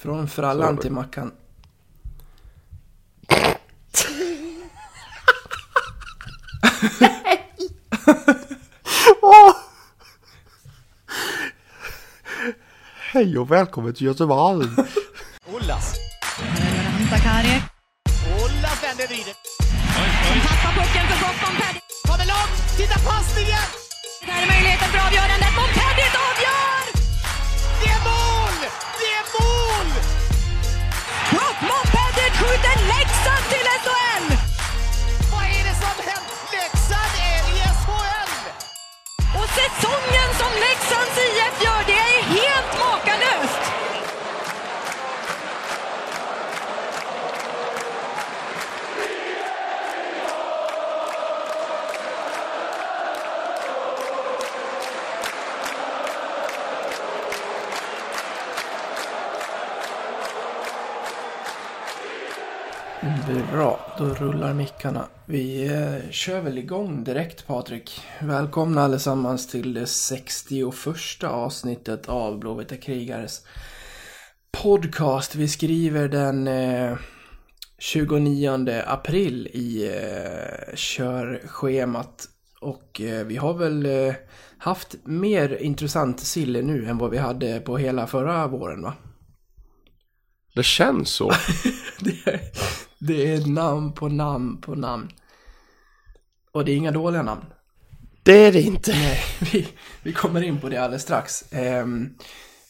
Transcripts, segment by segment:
Från frallan till Mackan. Hej och välkommen till Göteborg! Kör väl igång direkt Patrik. Välkomna allesammans till det 61 avsnittet av Blåvita krigares podcast. Vi skriver den eh, 29 april i eh, körschemat. Och eh, vi har väl eh, haft mer intressant sille nu än vad vi hade på hela förra våren va? Det känns så. Det det är namn på namn på namn. Och det är inga dåliga namn. Det är det inte. Nej, vi, vi kommer in på det alldeles strax. Ehm,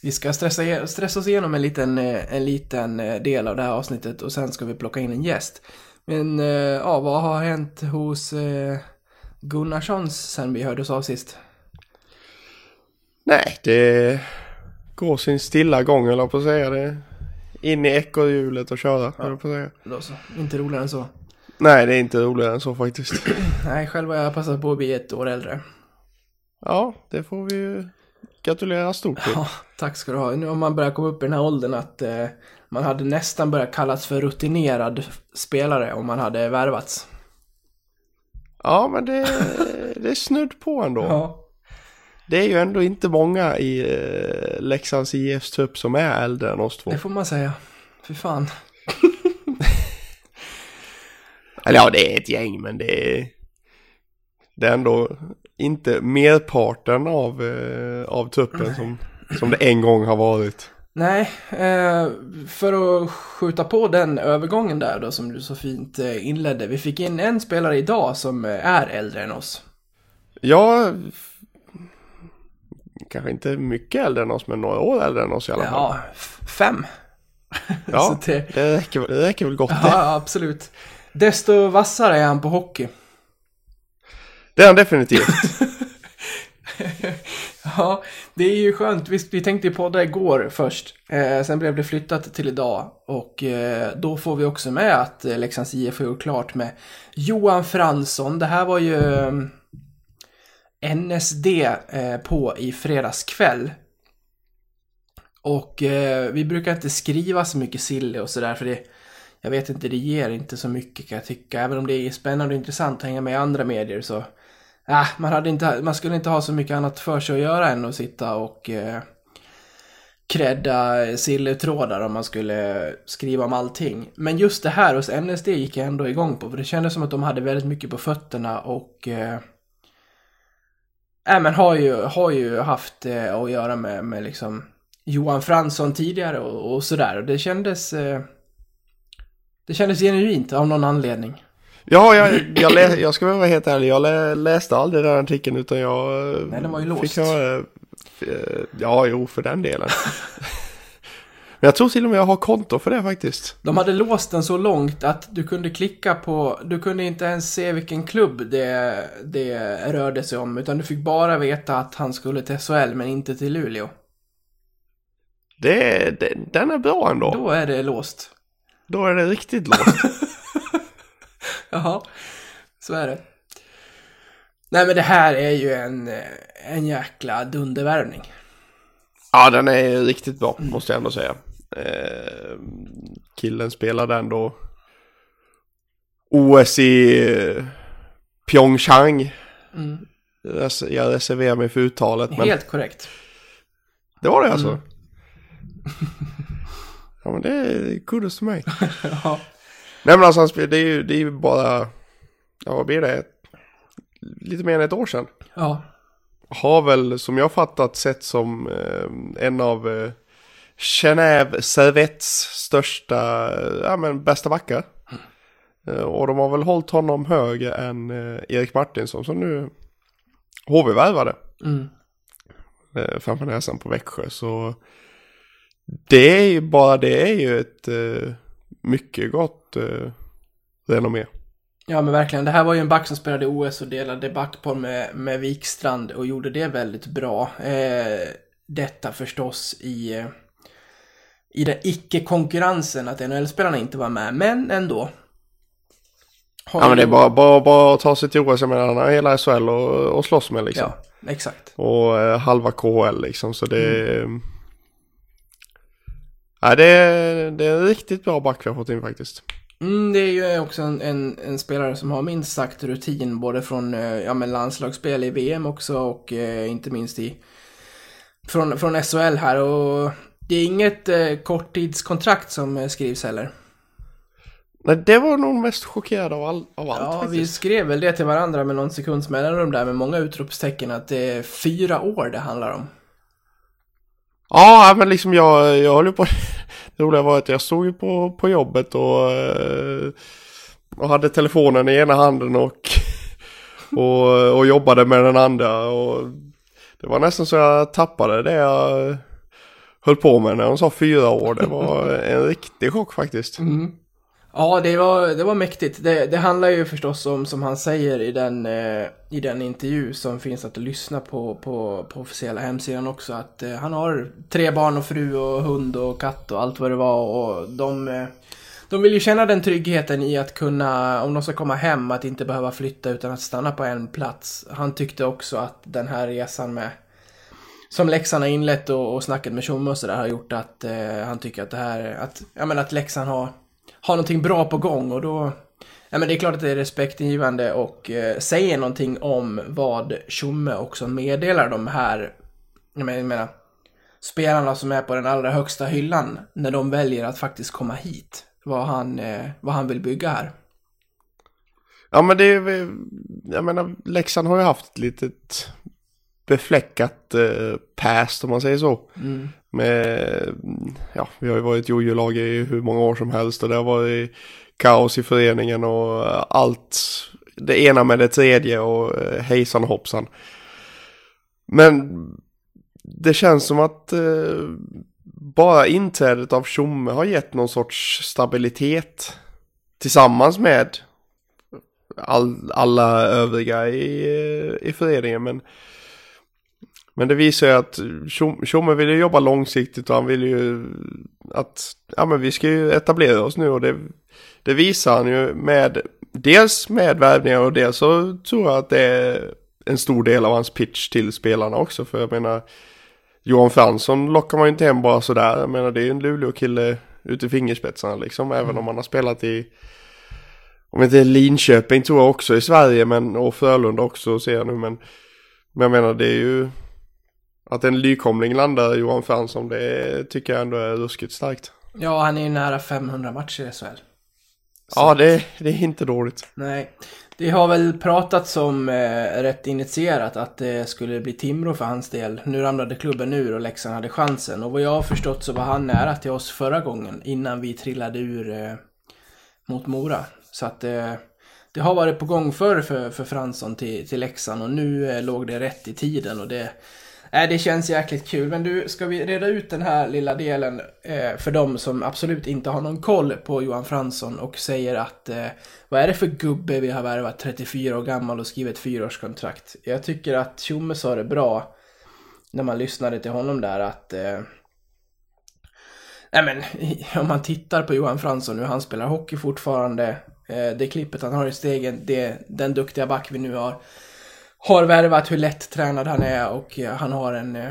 vi ska stressa, stressa oss igenom en liten, eh, en liten eh, del av det här avsnittet och sen ska vi plocka in en gäst. Men eh, ja, vad har hänt hos eh, Gunnarssons sen vi hördes av sist? Nej, det går sin stilla gång eller på att säga det. In i ekorrhjulet och köra, ja. på att säga. Då så, inte roligare än så. Nej, det är inte roligare än så faktiskt. Nej, själv har jag passat på att bli ett år äldre. Ja, det får vi ju gratulera stort till. Ja, tack ska du ha. Nu har man börjat komma upp i den här åldern att eh, man hade nästan börjat kallas för rutinerad spelare om man hade värvats. Ja, men det, det är snudd på ändå. Ja. Det är ju ändå inte många i eh, Leksands IFs trupp som är äldre än oss två. Det får man säga. Fy fan. Eller ja, det är ett gäng, men det är... Det är ändå inte merparten av, eh, av truppen som, som det en gång har varit. Nej, eh, för att skjuta på den övergången där då som du så fint eh, inledde. Vi fick in en spelare idag som eh, är äldre än oss. Ja, kanske inte mycket äldre än oss, men några år äldre än oss i alla fall. Ja, fem. Ja, det- det, räcker, det räcker väl gott det. Ja, absolut. Desto vassare är han på hockey. Det är han definitivt. Ja, det är ju skönt. Vi, vi tänkte ju podda igår först. Eh, sen blev det flyttat till idag. Och eh, då får vi också med att eh, Leksands IF har gjort klart med Johan Fransson. Det här var ju eh, NSD på i fredags kväll. Och eh, vi brukar inte skriva så mycket sille och sådär för det jag vet inte, det ger inte så mycket kan jag tycka. Även om det är spännande och intressant att hänga med i andra medier så Äh, man, hade inte, man skulle inte ha så mycket annat för sig att göra än att sitta och eh, credda silletrådar om man skulle skriva om allting. Men just det här hos NSD gick jag ändå igång på, för det kändes som att de hade väldigt mycket på fötterna och eh, äh, men har ju, har ju haft eh, att göra med, med liksom Johan Fransson tidigare och, och sådär. Och det kändes, eh, det kändes genuint av någon anledning. Ja, jag, jag, lä, jag ska vara helt ärlig, jag lä, läste aldrig den artikeln utan jag eh, Nej, den var ju fick låst. höra... eh, Ja, jo, för den delen. Men jag tror till och med jag har konto för det faktiskt. De hade låst den så långt att du kunde klicka på, du kunde inte ens se vilken klubb det, det rörde sig om, utan du fick bara veta att han skulle till SHL men inte till Luleå. Det, det, den är bra ändå. Då, Då är det låst. Är det riktigt låst. Jaha, så är det. Nej men det här är ju en, eh, en jäkla dundervärvning. ja, den är riktigt bra, måste jag ändå säga. Eh, killen spelade ändå OS i eh, Pyeongchang. Mm. Jag reserverar mig för uttalet, men Helt korrekt. det var det alltså. Ja men det är kudos till mig. ja. Nej men alltså han spel- det är ju, det är ju bara, ja vad blir det? Lite mer än ett år sedan. ja. Har väl som jag fattat sett som eh, en av eh, Genève Servettes största, eh, ja men bästa backar. Eh, och de har väl hållit honom högre än eh, Erik Martinsson som nu HV värvade. Mm. framför näsan på Växjö. Så det är ju bara det är ju ett eh, mycket gott eh, renommé. Ja men verkligen, det här var ju en back som spelade OS och delade backpar med, med Wikstrand och gjorde det väldigt bra. Eh, detta förstås i, eh, i den icke-konkurrensen att NHL-spelarna inte var med, men ändå. Har Ja men det är bara, bara, bara att ta sig till OS, jag menar han har hela SHL och, och slåss med liksom. Ja, exakt. Och eh, halva KHL liksom så det är... Ja, det, är, det är en riktigt bra back vi har fått in faktiskt. Mm, det är ju också en, en, en spelare som har minst sagt rutin både från eh, ja, men landslagsspel i VM också och eh, inte minst i från, från SHL här och det är inget eh, korttidskontrakt som eh, skrivs heller. Nej, det var nog mest chockerad av, all, av allt Ja, vi faktiskt. skrev väl det till varandra med någon sekunds mellanrum där med många utropstecken att det är fyra år det handlar om. Ja, men liksom jag, jag håller på... Det roliga var att jag stod ju på, på jobbet och, eh, och hade telefonen i ena handen och, och, och jobbade med den andra. Och det var nästan så jag tappade det jag höll på med när hon sa fyra år. Det var en riktig chock faktiskt. Mm. Ja, det var, det var mäktigt. Det, det handlar ju förstås om, som han säger i den, eh, i den intervju som finns att lyssna på, på, på officiella hemsidan också, att eh, han har tre barn och fru och hund och katt och allt vad det var och de, eh, de vill ju känna den tryggheten i att kunna, om de ska komma hem, att inte behöva flytta utan att stanna på en plats. Han tyckte också att den här resan med som Leksand har inlett och, och snacket med Tjomme och sådär har gjort att eh, han tycker att det här, att, ja men att Leksand har, har någonting bra på gång och då, ja men det är klart att det är respektingivande och eh, säger någonting om vad Tjomme också meddelar de här, jag menar, jag menar, spelarna som är på den allra högsta hyllan när de väljer att faktiskt komma hit. Vad han, eh, vad han vill bygga här. Ja men det är jag menar Leksand har ju haft ett litet befläckat eh, past om man säger så. Med, ja vi har ju varit jojo-lag i hur många år som helst och det har varit kaos i föreningen och allt det ena med det tredje och eh, hejsan och hoppsan. Men det känns som att eh, bara inträdet av Tjomme har gett någon sorts stabilitet tillsammans med all, alla övriga i, eh, i föreningen. Men, men det visar ju att Tjomme vill ju jobba långsiktigt och han vill ju att ja, men vi ska ju etablera oss nu och det, det visar han ju med dels med värvningar och dels så tror jag att det är en stor del av hans pitch till spelarna också. För jag menar Johan Fransson lockar man ju inte hem bara sådär. Jag menar det är ju en Luleå-kille ute i fingerspetsarna liksom. Även om han har spelat i om inte Linköping tror jag också i Sverige men och Frölunda också ser jag nu men men jag menar det är ju att en nykomling landar Johan Fransson det tycker jag ändå är ruskigt starkt. Ja, han är ju nära 500 matcher i SHL. Ja det, det är inte dåligt. Nej, det har väl pratats om eh, rätt initierat att det skulle bli Timrå för hans del. Nu ramlade klubben ur och Leksand hade chansen. Och vad jag har förstått så var han nära till oss förra gången innan vi trillade ur eh, mot Mora. Så att eh, det har varit på gång förr för, för Fransson till, till Leksand och nu eh, låg det rätt i tiden och det Äh, det känns jäkligt kul. Men du, ska vi reda ut den här lilla delen eh, för de som absolut inte har någon koll på Johan Fransson och säger att eh, vad är det för gubbe vi har värvat 34 år gammal och skrivit fyraårskontrakt? Jag tycker att Tjomme sa det bra när man lyssnade till honom där att eh, Nej men, om man tittar på Johan Fransson nu, han spelar hockey fortfarande. Eh, det klippet han har i stegen, det, den duktiga back vi nu har har värvat hur lätt tränad han är och eh, han har en eh,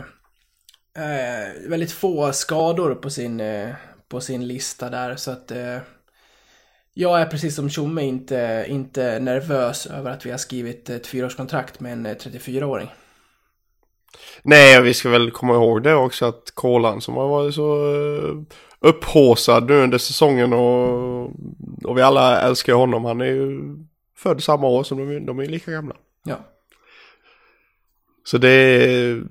eh, väldigt få skador på sin, eh, på sin lista där så att eh, jag är precis som Tjomme inte, inte nervös över att vi har skrivit ett fyraårskontrakt med en eh, 34-åring. Nej vi ska väl komma ihåg det också att Kolan som har varit så upphåsad nu under säsongen och, och vi alla älskar honom. Han är ju född samma år som de, de är lika gamla. Ja. Så det är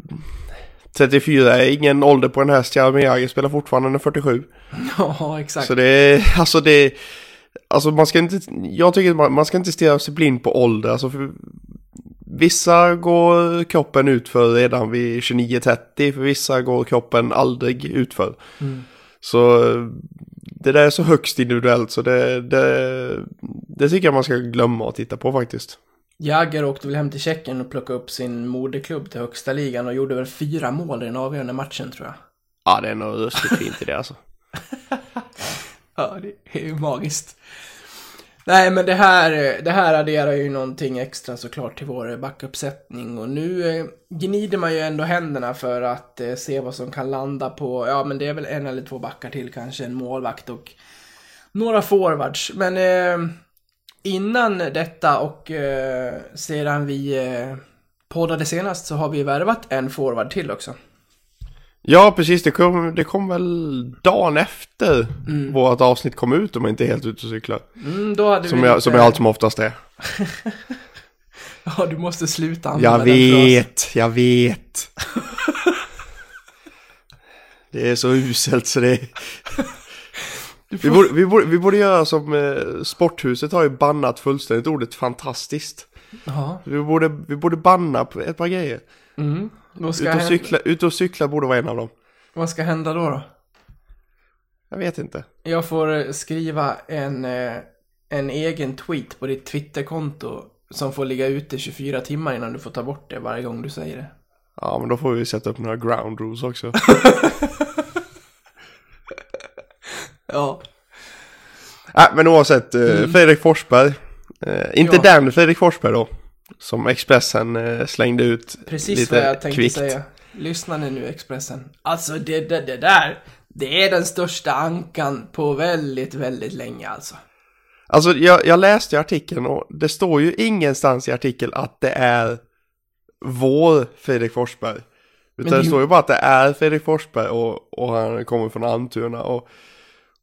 34 är ingen ålder på en häst. Jaromir Jagr spelar fortfarande när 47. Ja, exakt. Så det är, alltså det alltså man ska inte, jag tycker att man, man ska inte stirra sig blind på ålder. Alltså för, vissa går kroppen ut för redan vid 29-30, för vissa går kroppen aldrig ut för. Mm. Så det där är så högst individuellt så det, det, det tycker jag man ska glömma att titta på faktiskt. Jagger åkte väl hem till Tjeckien och plockade upp sin moderklubb till högsta ligan och gjorde väl fyra mål i den avgörande matchen tror jag. Ja, det är nog ruskigt fint i det alltså. Ja, det är ju magiskt. Nej, men det här, det här adderar ju någonting extra såklart till vår backuppsättning och nu eh, gnider man ju ändå händerna för att eh, se vad som kan landa på, ja men det är väl en eller två backar till kanske, en målvakt och några forwards. Men eh, innan detta och eh, sedan vi eh, poddade senast så har vi värvat en forward till också. Ja, precis. Det kom, det kom väl dagen efter vårt avsnitt kom ut om jag inte är helt ute och cyklar. Mm, Som jag, lite- som jag allt som oftast är. Ja, du måste sluta Jag använda den frasen. vet, jag vet. Det är så uselt så det. Vi borde, vi, borde, vi borde göra som eh, Sporthuset har ju bannat fullständigt ordet fantastiskt. Ja. Vi borde, vi borde banna ett par grejer. Mm. Vad, ska Ut och, cykla, ut och cykla borde vara en av dem. vad ska hända då, då? Jag vet inte. Jag får eh, skriva en, eh, en egen tweet på ditt Twitterkonto som får ligga ute 24 timmar innan du får ta bort det varje gång du säger det. Ja, men då får vi sätta upp några ground rules också. Ja. Nej, men oavsett, eh, Fredrik Forsberg. Eh, inte Mm. Ja. den Fredrik Forsberg då. Som Expressen eh, slängde ut Precis lite vad jag tänkte kvickt. säga. Lyssna ni nu Expressen. Alltså det, det, det där, det är den största ankan på väldigt, väldigt länge alltså. Alltså jag, jag läste artikeln och det står ju ingenstans i artikeln att det är vår Fredrik Forsberg. Utan det det, står ju bara att det är Fredrik Forsberg och, och han kommer från Almtuna. Och,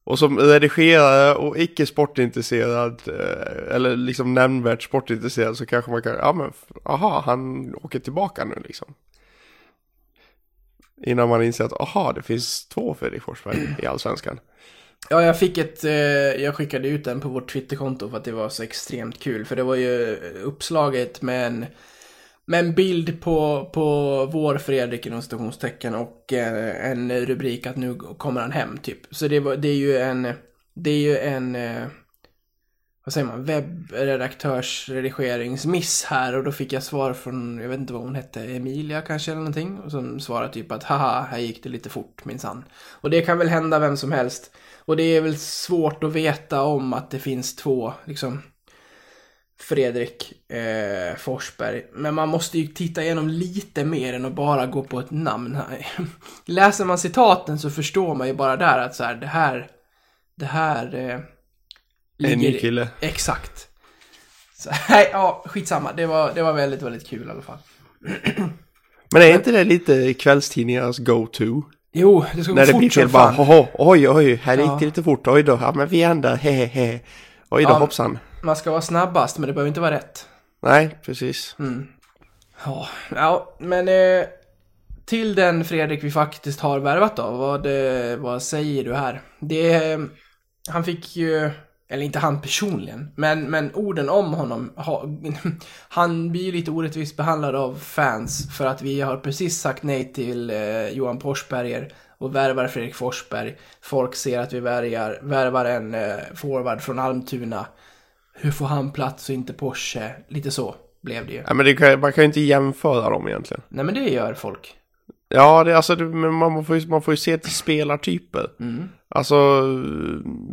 och som redigerare och icke sportintresserad, eh, eller liksom nämnvärt sportintresserad så kanske man kan, ja men, aha, han åker tillbaka nu liksom. Innan man inser att, aha, det finns två Fredrik Forsberg i Allsvenskan. Ja, jag fick ett, eh, jag skickade ut den på vårt Twitterkonto för att det var så extremt kul. För det var ju uppslaget med en, med en bild på, på vår Fredrik inom citationstecken och eh, en rubrik att nu kommer han hem typ. Så det, var, det är ju en, det är ju en, eh, vad säger man, webbredaktörsredigeringsmiss här och då fick jag svar från, jag vet inte vad hon hette, Emilia kanske eller någonting. Och som svarade typ att haha, här gick det lite fort minsann. Och det kan väl hända vem som helst. Och det är väl svårt att veta om att det finns två, liksom, Fredrik eh, Forsberg. Men man måste ju titta igenom lite mer än att bara gå på ett namn. här. Läser man citaten så förstår man ju bara där att så här, det här, det här eh, En ny kille. Exakt. Så, nej, ja, skitsamma. Det var, det var väldigt, väldigt kul i alla fall. Men är inte det lite kvällstidningarnas go-to? Jo, det ska gå När det fort blir som fel bara, oj, oj, här gick Ja. det lite fort, oj då, ja men vi ändrar, he, he. Oj då, Ja. hoppsan. Man ska vara snabbast, men det behöver inte vara rätt. Nej, precis. Ja, ja men eh, till den Fredrik vi faktiskt har värvat då, vad, vad säger du här? Det, eh, han fick ju, eller inte han personligen, men, men orden om honom, ha, han blir ju lite orättvist behandlad av fans för att vi har precis sagt nej till eh, Johan Forsberger och värvar Fredrik Forsberg. Folk ser att vi värvar, värvar en eh, forward från Almtuna. Hur får han plats och inte Porsche? Lite så blev det ju. Ja, men det kan, man kan ju inte jämföra dem egentligen. Nej men det gör folk. Ja, det, alltså, det, men man, får ju, man får ju se till spelartyper. Mm. Alltså,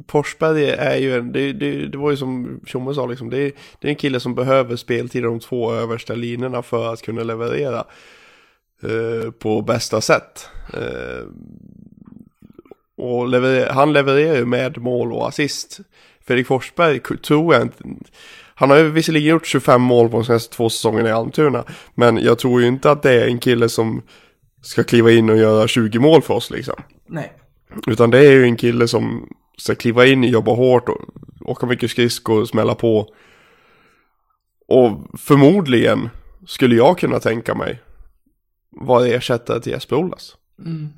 Forsberg är ju en, det, det, det var ju som Tjomme sa liksom, det, är- det är en kille som behöver speltid i de två översta linjerna för att kunna leverera eh, på bästa sätt. Eh, och leverer, han levererar ju med mål och assist. Fredrik Forsberg tror jag inte, han har ju visserligen gjort 25 mål på de senaste två säsongerna i Almtuna, men jag tror ju inte att det är en kille som ska kliva in och göra 20 mål för oss liksom. Nej. Utan det är ju en kille som ska kliva in, jobba hårt, och åka mycket skridskor, smälla på. Och förmodligen skulle jag kunna tänka mig vara ersättare till Jesper Olas. Mm.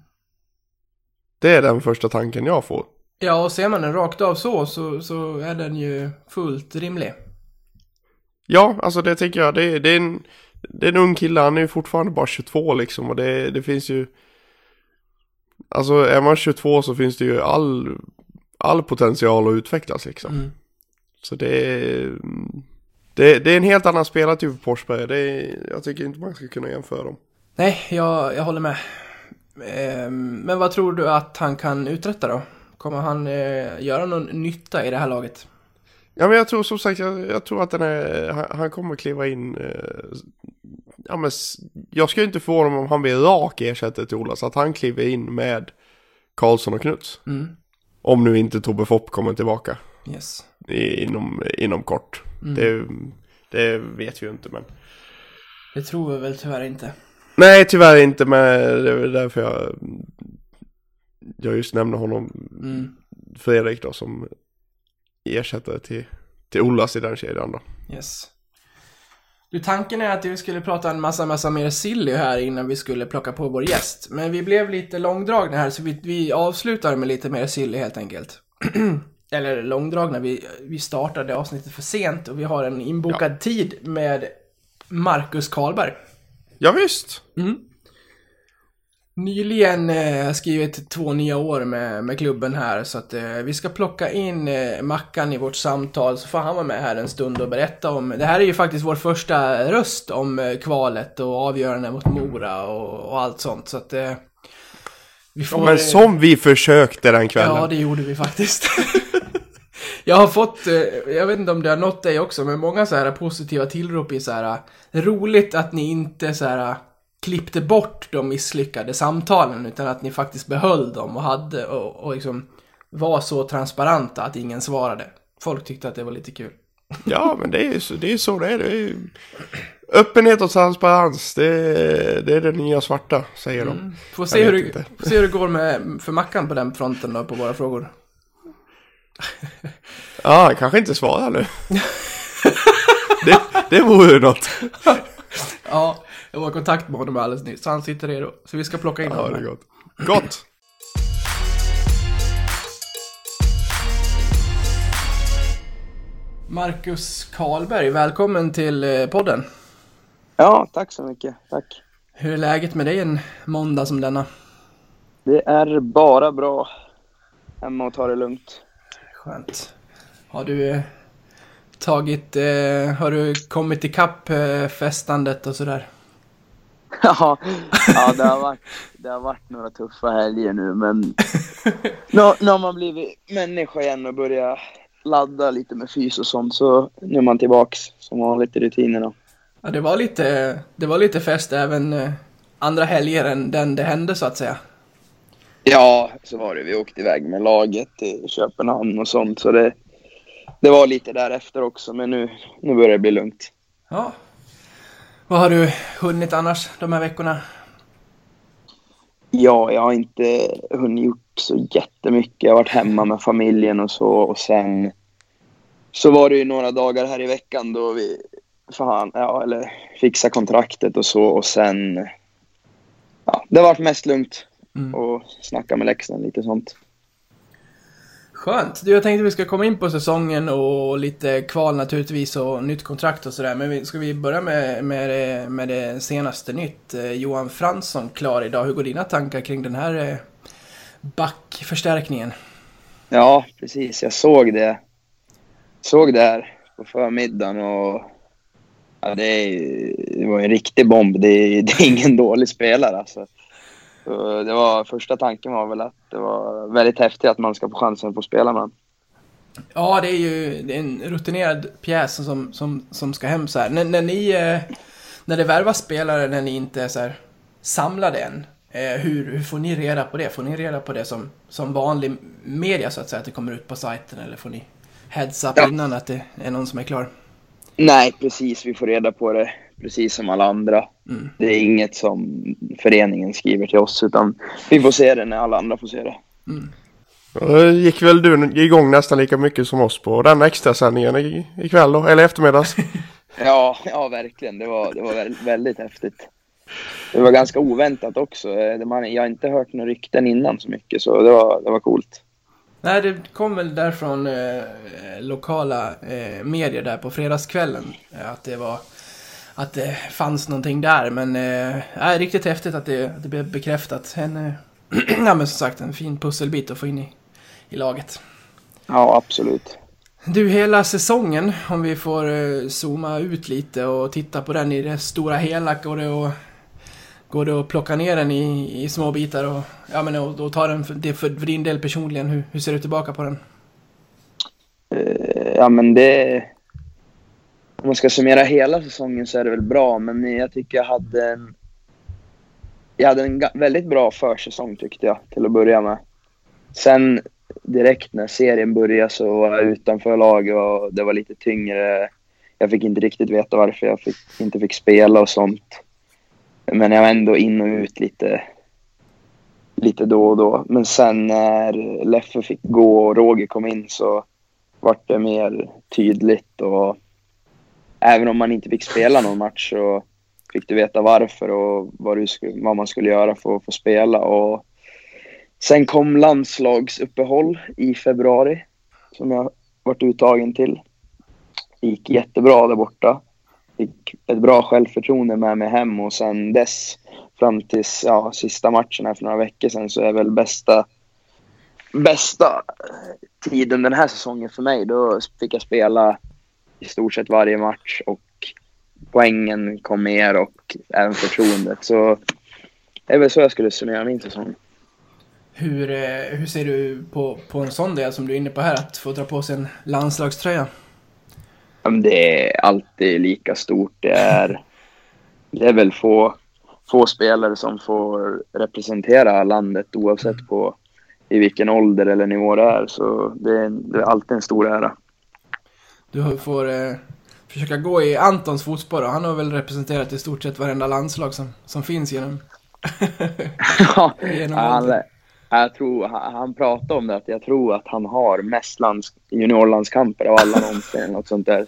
Det är den första tanken jag får. Ja, och ser man den rakt av så, så, så är den ju fullt rimlig. Ja, alltså det tycker jag. Det, det, är, en, det är en ung kille, han är ju fortfarande bara 22 liksom. Och det, det finns ju... Alltså är man 22 så finns det ju all, all potential att utvecklas liksom. Mm. Så det är... Det, det är en helt annan spelartyp på Forsberg. Det är, jag tycker inte man ska kunna jämföra dem. Nej, jag, jag håller med. Ehm, men vad tror du att han kan uträtta då? Kommer han eh, göra någon nytta i det här laget? Ja men jag tror som sagt, jag, jag tror att den är, han, han kommer kliva in. Eh, ja men jag ska ju inte få honom om han blir rak ersättare till Ola. Så att han kliver in med Karlsson och Knuts. Mm. Om nu inte Tobbe Fopp kommer tillbaka Yes. i, inom, inom kort. Mm. Det, det vet vi ju inte men. Det tror vi väl tyvärr inte. Nej tyvärr inte men det är därför jag, jag just nämner honom Mm. Fredrik då som ersättare till, till Olas i den kedjan då. Yes. Du, tanken är att vi skulle prata en massa, massa mer silly här innan vi skulle plocka på vår gäst. Men vi blev lite långdragna här så vi, vi avslutar med lite mer silly helt enkelt. Eller långdragna, vi, vi startade avsnittet för sent och vi har en inbokad tid med Marcus Karlberg. Ja, visst. Nyligen eh, skrivit två nya år med, med klubben här så att eh, vi ska plocka in eh, Mackan i vårt samtal så får han vara med här en stund och berätta om Det här är ju faktiskt vår första röst om eh, kvalet och avgörande mot Mora och, och allt sånt så att eh, vi får, Ja, men eh, som vi försökte den kvällen. Ja, det gjorde vi faktiskt. jag har fått, eh, jag vet inte om det har nått dig också, men många så här positiva tillrop i så här roligt att ni inte så här klippte bort de misslyckade samtalen, utan att ni faktiskt behöll dem och hade och, och liksom var så transparenta att ingen svarade. Folk tyckte att det var lite kul. Ja, men det är ju så det är, så det är. Det är. Öppenhet och transparens, det är, det är det nya svarta, säger de. Får se, hur det, får se hur det går med, för Mackan på den fronten då, på våra frågor. Ja, jag kanske inte svarar nu. det, det vore något. Ja, jag var i kontakt med honom alldeles nyss, så han sitter redo. Så vi ska plocka in Ja, honom. det här. är gott. Gott! Marcus Karlberg, välkommen till eh, podden. Ja, tack så mycket. Tack. Hur är läget med dig en måndag som denna? Det är bara bra. Hemma och ta det lugnt. Skönt. Har du eh, tagit, eh, har du kommit ikapp eh, festandet och sådär? ja, ja det, har varit, det har varit några tuffa helger nu, men nu, nu har man blivit människa igen och börjat ladda lite med fys och sånt, så nu är man tillbaks som vanligt i rutinerna. Ja, det var lite, det var lite fest även eh, andra helger än den det hände så att säga. Ja, så var det. Vi åkte iväg med laget till Köpenhamn och sånt, så det, det var lite därefter också, men nu, nu börjar det bli lugnt. Ja. Vad har du hunnit annars de här veckorna? Ja, jag har inte hunnit gjort så jättemycket. Jag har varit hemma med familjen och så och sen så var det ju några dagar här i veckan då vi fan, ja, eller fixa kontraktet och så och sen ja, det har varit mest lugnt Mm. och snacka med Leksand lite sånt. Skönt. Du, jag tänkte vi ska komma in på säsongen och lite kval naturligtvis och nytt kontrakt och sådär. Men vi, ska vi börja med, med, det, med det senaste nytt? Eh, Johan Fransson klar idag. Hur går dina tankar kring den här eh, backförstärkningen? Ja, precis. Jag såg det. Såg det här på förmiddagen och ja, det, är, det var en riktig bomb. Det är, det är ingen dålig spelare alltså. Så det var, första tanken var väl att det var väldigt häftigt att man ska få chansen att få spela med honom. Ja, det är ju det är en rutinerad pjäs som, som, som ska hem så här. När, när ni, eh, när det värvas spelare när ni inte är så här samlade än, eh, hur, hur får ni reda på det? Får ni reda på det som, som vanlig media så att säga, att det kommer ut på sajten eller får ni heads up Ja. innan att det är någon som är klar? Nej, precis. Vi får reda på det precis som alla andra. Det är inget som föreningen skriver till oss utan vi får se det när alla andra får se det. Då gick väl du igång nästan lika mycket som oss på den extra sändningen i- ikväll då, eller eftermiddags. Ja, ja verkligen. Det var, det var väldigt, häftigt. Det var ganska oväntat också. Eh, jag har inte hört några rykten innan så mycket, så det var, det var coolt. Nej, det kom väl därifrån eh, lokala eh, medier där på fredagskvällen. Eh, att det var... Att det fanns någonting där, men... Eh, är riktigt häftigt att det, att det blev bekräftat. En... Eh, ja, men som sagt, en fin pusselbit att få in i, i laget. Ja, absolut. Du, hela säsongen, om vi får eh, zooma ut lite och titta på den i det stora hela, går det att, går det att plocka ner den i, i små bitar och, ja, men, och, och ta den för, det för, för din del personligen? Hur, hur ser du tillbaka på den? Eh, Ja, men det... Om man ska summera hela säsongen så är det väl bra, men jag tycker jag hade en... Jag hade en väldigt bra försäsong tyckte jag, till att börja med. Sen direkt när serien började så var jag utanför laget och det var lite tyngre. Jag fick inte riktigt veta varför jag fick, inte fick spela och sånt. Men jag var ändå in och ut lite, lite då och då. Men sen när Leffe fick gå och Roger kom in så vart det mer tydligt och även om man inte fick spela någon match så fick du veta varför och vad, du skulle, vad man skulle göra för att få spela. Och sen kom landslagsuppehåll i februari som jag varit uttagen till. Det gick jättebra där borta. Fick ett bra självförtroende med mig hem och sen dess fram tills ja, sista matchen här för några veckor sedan så är väl bästa bästa tiden den här säsongen för mig. Då fick jag spela i stort sett varje match och poängen kom mer och även förtroendet. Så det är väl så jag skulle summera min säsong. Hur, eh, hur ser du på, på en sån del som du är inne på här, att få dra på sig en landslagströja? Det är alltid lika stort. Det är, det är väl få, få spelare som får representera landet oavsett på i vilken ålder eller nivå det är. Så det är, det är alltid en stor ära. Du får eh, försöka gå i Antons fotspår och han har väl representerat i stort sett varenda landslag som, som finns genom... Ja, Genom han, jag tror, han, han pratade om det, att jag tror att han har mest lands, juniorlandskamper av alla någonsin. Något sånt där.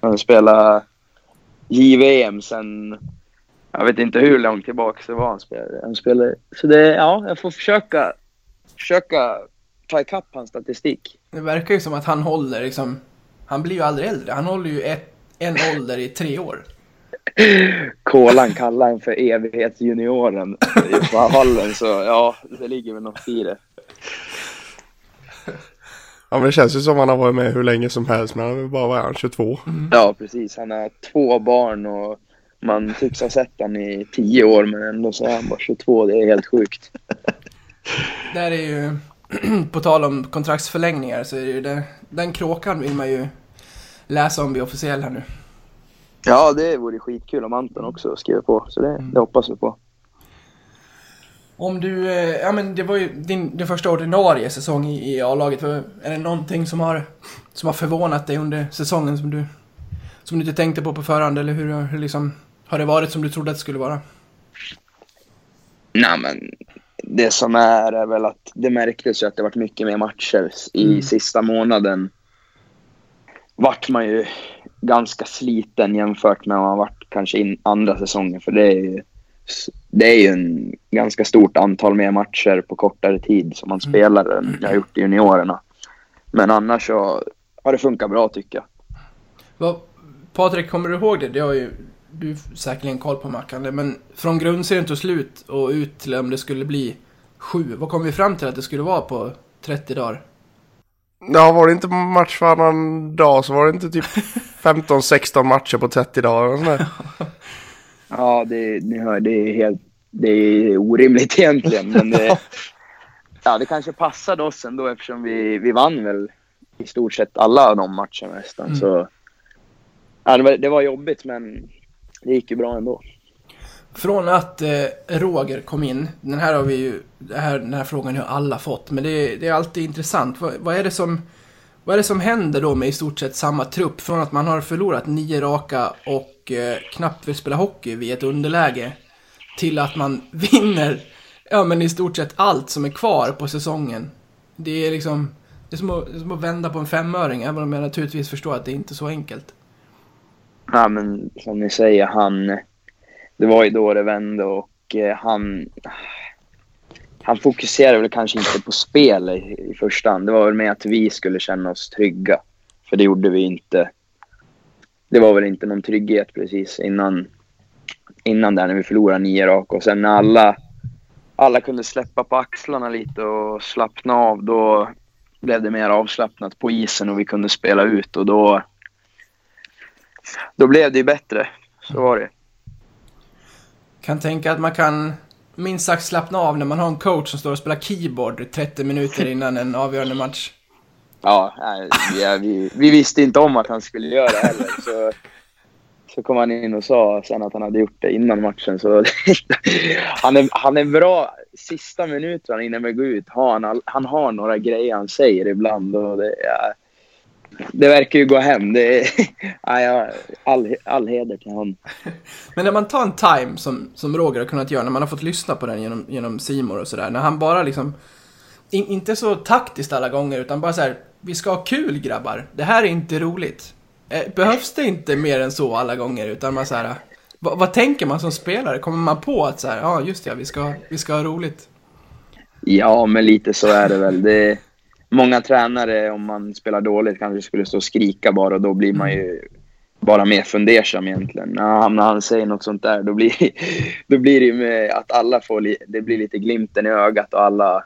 Han spelar JVM sen, jag vet inte hur långt tillbaka det var han spelade. Han spelade så det, ja, jag får försöka, försöka ta ikapp hans statistik. Det verkar ju som att han håller liksom... Han blir ju aldrig äldre. Han håller ju ett, en ålder i tre år. Kolan kallar han för evighetsjunioren i fallen, så ja, det ligger väl något i det. Ja men det känns ju som han har varit med hur länge som helst men han är bara, vad är han, 22? Ja, precis. Han har två barn och man tycks ha sett han i tio år men ändå så är han bara 22. Det är helt sjukt. Där är ju... på tal om kontraktsförlängningar så är det ju det, den kråkan vill man ju läsa om vid officiell här nu. Ja, det vore skitkul om Anton också skriver på. Så det, det hoppas vi på. Om du, eh, ja men det var ju din, din första ordinarie säsong i, i A-laget. Är det någonting som har, som har förvånat dig under säsongen som du, som du inte tänkte på på förhand? Eller hur, hur liksom, har det varit som du trodde att det skulle vara? Nej, men det som är är väl att det märktes ju att det varit mycket mer matcher i Mm. sista månaden. Vart man ju ganska sliten jämfört med vad man varit kanske in andra säsongen. För det är ju, det är ju en ganska stort antal mer matcher på kortare tid som man spelar än jag har gjort i juniorerna. Men annars så har det funkat bra tycker jag. Vad, Patrik, kommer du ihåg det? Det har ju du säkerligen koll på Mackan. Men från grundserien tog slut och ut till om det skulle bli sju. Vad kom vi fram till att det skulle vara på 30 dagar? Ja var det inte match varannan dag så var det inte typ 15-16 matcher på 30 dagar och sånt där. Ja, det, ni hör, det är helt det är orimligt egentligen. Men det, ja, det kanske passade oss ändå eftersom vi, vi vann väl i stort sett alla de matcherna nästan. Mm. Så, ja, det, var, det var jobbigt men det gick ju bra ändå. Från att eh, Roger kom in, den här har vi ju, här, den här frågan har alla fått, men det, är- det är alltid intressant. Vad, vad, är det som, vad är det som händer då med i stort sett samma trupp? Från att man har förlorat nio raka och eh, knappt vill spela hockey vid ett underläge, till att man vinner ja, men i stort sett allt som är kvar på säsongen. Det är liksom, det är som att, det är som att vända på en femöring, även om jag naturligtvis förstår att det inte är så enkelt. Ja, men som ni säger, han... Det var ju då det vände och eh, han... Han fokuserade väl kanske inte på spel i, i första hand. Det var väl med att vi skulle känna oss trygga. För det gjorde vi inte. Det var väl inte någon trygghet precis innan, innan där när vi förlorade nio rak. Och sen när alla, alla kunde släppa på axlarna lite och slappna av, då blev det mer avslappnat på isen och vi kunde spela ut. Och då, då blev det ju bättre. Så var det. Kan tänka att man kan minst sagt slappna av när man har en coach som står och spelar keyboard 30 minuter innan en avgörande match. Ja, ja vi, vi visste inte om att han skulle göra det heller. Så, så kom han in och sa sen att han hade gjort det innan matchen. Så han, är, han är bra sista minuterna innan vi går ut. Har han, han har några grejer han säger ibland. Och det, ja, det verkar ju gå hem. Det är, ja, all, all heder till honom. Men när man tar en time som, som Roger har kunnat göra, när man har fått lyssna på den genom, genom Simor och sådär. När han bara liksom, in, inte så taktiskt alla gånger, utan bara så här, vi ska ha kul grabbar. Det här är inte roligt. Eh, Behövs det inte mer än så alla gånger, utan man så här, vad, vad tänker man som spelare? Kommer man på att så här, ja just det, vi ska, vi ska ha roligt? Ja, men lite så är det väl. Det, många tränare, om man spelar dåligt, kanske skulle stå och skrika bara och då blir man ju bara mer fundersam egentligen. När han, när han säger något sånt där, då blir, då blir det ju med att alla får, li, det blir lite glimten i ögat och alla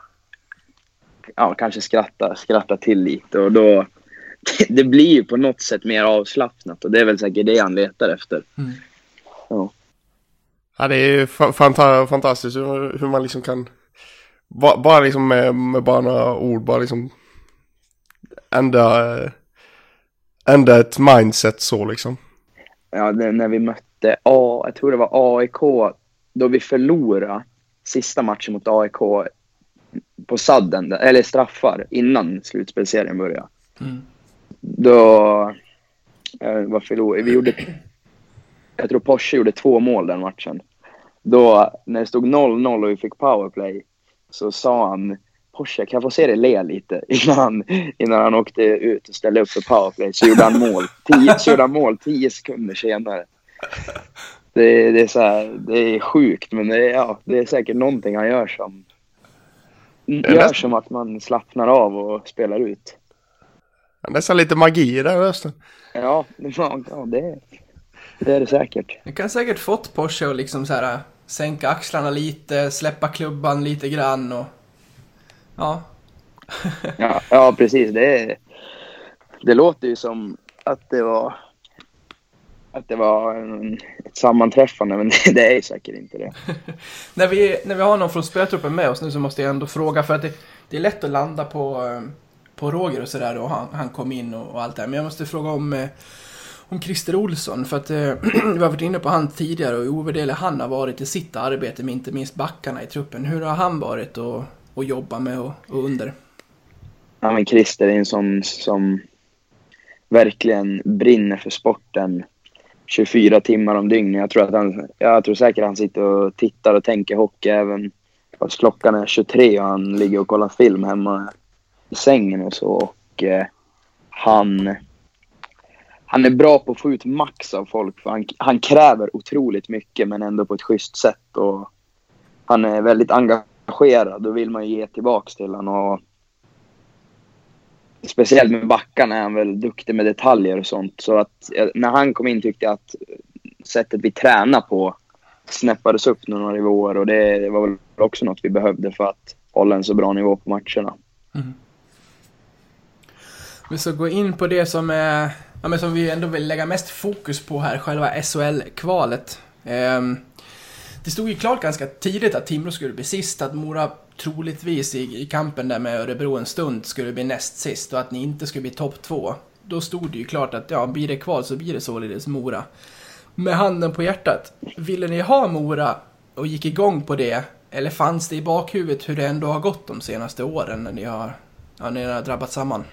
ja, kanske skrattar, skrattar till lite och då det blir ju på något sätt mer avslappnat och det är väl säkert det han letar efter. Mm. Ja. Ja, det är ju fa- fanta- fantastiskt hur, hur man liksom kan, ba- bara liksom med, med bara några ord, bara liksom ändra, ändra ett mindset så liksom. ja, det, när vi mötte A, jag tror det var AIK, då vi förlorade sista matchen mot AIK på sadden, eller straffar, innan slutspelserien började. Mm. Då eh, var förlor, vi gjorde, jag tror Porsche gjorde två mål den matchen. Då, när det stod 0-0 och vi fick powerplay, så sa han Porsche, kan jag få se dig le lite? Innan han, innan han åkte ut och ställde upp för powerplay så gjorde han mål. Tio, så gjorde han mål tio sekunder senare. Det, det, är så här, det är sjukt, men det är, ja, det är säkert någonting han gör som gör som att man slappnar av och spelar ut. Nästan lite magi i den rösten. Ja, det, ja det, det är det säkert. Det kan säkert fått Porsche att liksom så här sänka axlarna lite, släppa klubban lite grann och... Ja. Ja, ja precis. Det, det låter ju som att det var att det var en, ett sammanträffande, men det, det är säkert inte det. när, vi, när vi har någon från spelartruppen med oss nu så måste jag ändå fråga för att det, det är lätt att landa på, eh, på Roger och sådär och han, han kom in och, och allt det här. Men jag måste fråga om, eh, om Christer Olsson för att eh, vi har varit inne på han tidigare och hur ovärderlig han har varit i sitt arbete med inte minst backarna i truppen. Hur har han varit att jobba med och, och under? Ja, men Christer är en sån som verkligen brinner för sporten 24 timmar om dygnet. Jag tror, att han, jag tror säkert han sitter och tittar och tänker hockey även fast klockan är 23 och han ligger och kollar film hemma i sängen och så. Och eh, han, han är bra på att få ut max av folk. För han, han kräver otroligt mycket men ändå på ett schysst sätt. Och han är väldigt engagerad. Då vill man ju ge tillbaka till honom. Speciellt med backarna är han väl duktig med detaljer och sånt. Så att när han kom in tyckte jag att sättet vi tränar på snäppades upp några nivåer och det var väl också något vi behövde för att hålla en så bra nivå på matcherna. Mm. Vi ska gå in på det som, är, ja, men som vi ändå vill lägga mest fokus på här, själva SHL-kvalet. Ehm, det stod ju klart ganska tidigt att Timrå skulle bli sist, att Mora troligtvis i, i kampen där med Örebro en stund skulle bli näst sist och att ni inte skulle bli topp två. Då stod det ju klart att ja, blir det kval så blir det således Mora. Med handen på hjärtat, ville ni ha Mora och gick igång på det? Eller fanns det i bakhuvudet hur det ändå har gått de senaste åren när ni har, ja, när ni har drabbat samman?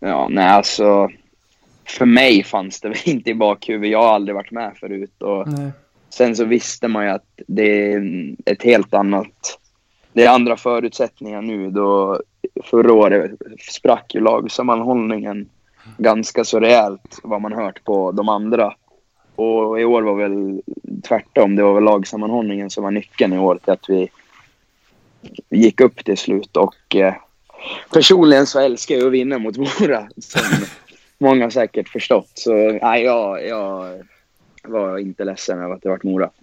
Ja, nej alltså. För mig fanns det väl inte i bakhuvudet. Jag har aldrig varit med förut. Och Nej. Sen så visste man ju att det är ett helt annat... Det är andra förutsättningar nu då förra året sprack ju lagsammanhållningen ganska så rejält vad man hört på de andra. Och i år var väl tvärtom. Det var väl lagsammanhållningen som var nyckeln i år till att vi gick upp till slut. Och eh, personligen så älskar jag att vinna mot Mora. Som många säkert förstått. Så nej, jag, jag var inte ledsen över att det vart Mora.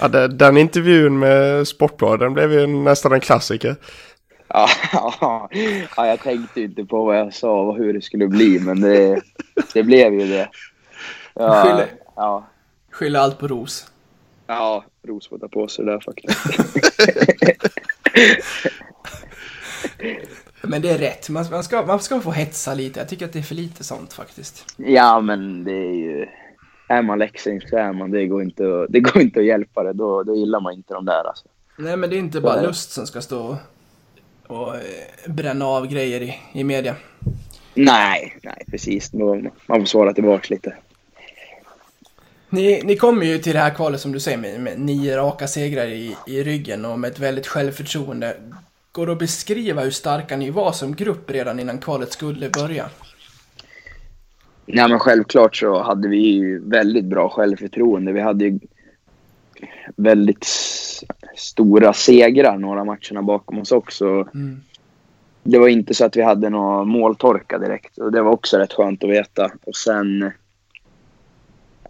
Ja, det, den intervjun med Sportbladet den blev ju nästan en klassiker. Ja, ja, ja, jag tänkte inte på vad jag sa och hur det skulle bli, men det, det blev ju det. Ja, Skyller, ja, skyller allt på Ros. ja Ros får ta på sig det där faktiskt. Men det är rätt. Man, man, ska, man ska få hetsa lite. Jag tycker att det är för lite sånt faktiskt. Ja, men det är ju... Är man leksing så är man. Det går inte, att- det går inte att hjälpa det. Då, då gillar man inte de där alltså. Nej, men det är inte bara lust som ska stå och, och eh, bränna av grejer i, i media. Nej, nej precis. Man får svara tillbaka lite. Ni, ni kommer ju till det här kvalet som du säger med, med nio raka segrar i, i ryggen och med ett väldigt självförtroende. Går det att beskriva hur starka ni var som grupp redan innan kvalet skulle börja? Nej, men självklart så hade vi väldigt bra självförtroende. Vi hade väldigt stora segrar några matcherna bakom oss också. Mm. Det var inte så att vi hade någon måltorka direkt och det var också rätt skönt att veta. Och sen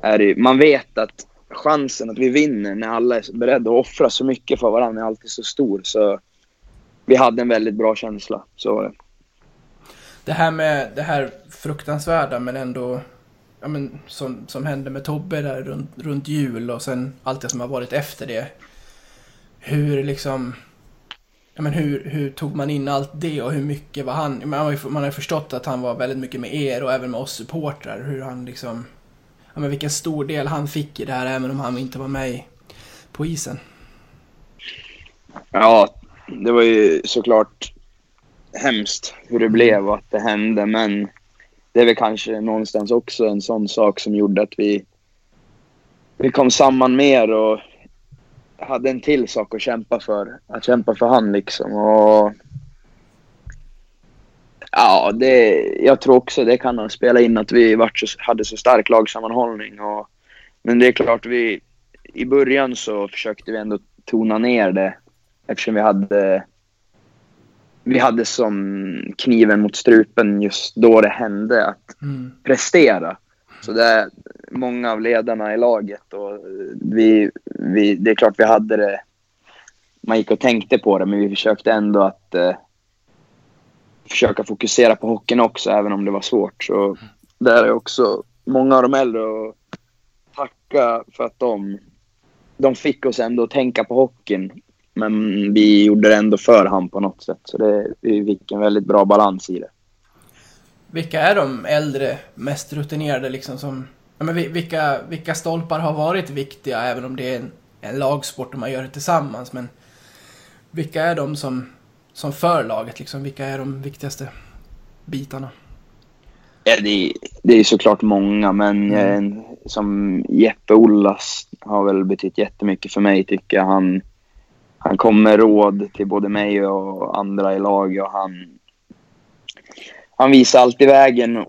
är det man vet att chansen att vi vinner när alla är beredda att offra så mycket för varandra är alltid så stor. Så vi hade en väldigt bra känsla. Så var det. Det här med det här fruktansvärda men ändå ja, men, som, som hände med Tobbe där runt, runt jul och sen allt det som har varit efter det. Hur liksom... Ja, men hur, hur tog man in allt det och hur mycket var han... Man har, ju, man har förstått att han var väldigt mycket med er och även med oss supportrar. Hur han liksom... Ja, men vilken stor del han fick i det här även om han inte var med på isen. Ja, det var ju såklart hemskt hur det blev och att det hände. Men det är väl kanske någonstans också en sån sak som gjorde att vi, vi kom samman mer och hade en till sak att kämpa för. Att kämpa för han liksom. Och ja, det, jag tror också det kan ha spelat in att vi vart så, hade så stark lagsammanhållning. Och, men det är klart, vi, i början så försökte vi ändå tona ner det eftersom vi hade vi hade som kniven mot strupen just då det hände att Mm. prestera. Så det är många av ledarna i laget och vi, vi, det är klart vi hade det. Man gick och tänkte på det, men vi försökte ändå att eh, försöka fokusera på hockeyn också, även om det var svårt. Så där är också många av de äldre och tacka för att de, de fick oss ändå att tänka på hockeyn. Men vi gjorde det ändå för han på något sätt. Så det, vi fick en väldigt bra balans i det. Vilka är de äldre, mest rutinerade liksom som... Ja, men vi- vilka, vilka stolpar har varit viktiga även om det är en, en lagsport och man gör det tillsammans men... Vilka är de som, som för laget liksom? Vilka är de viktigaste bitarna? Ja, det, är- det är såklart många, men är en, som Jeppe Ollas har väl betytt jättemycket för mig tycker jag. Han, han kom med råd till både mig och andra i laget och han, han visar alltid vägen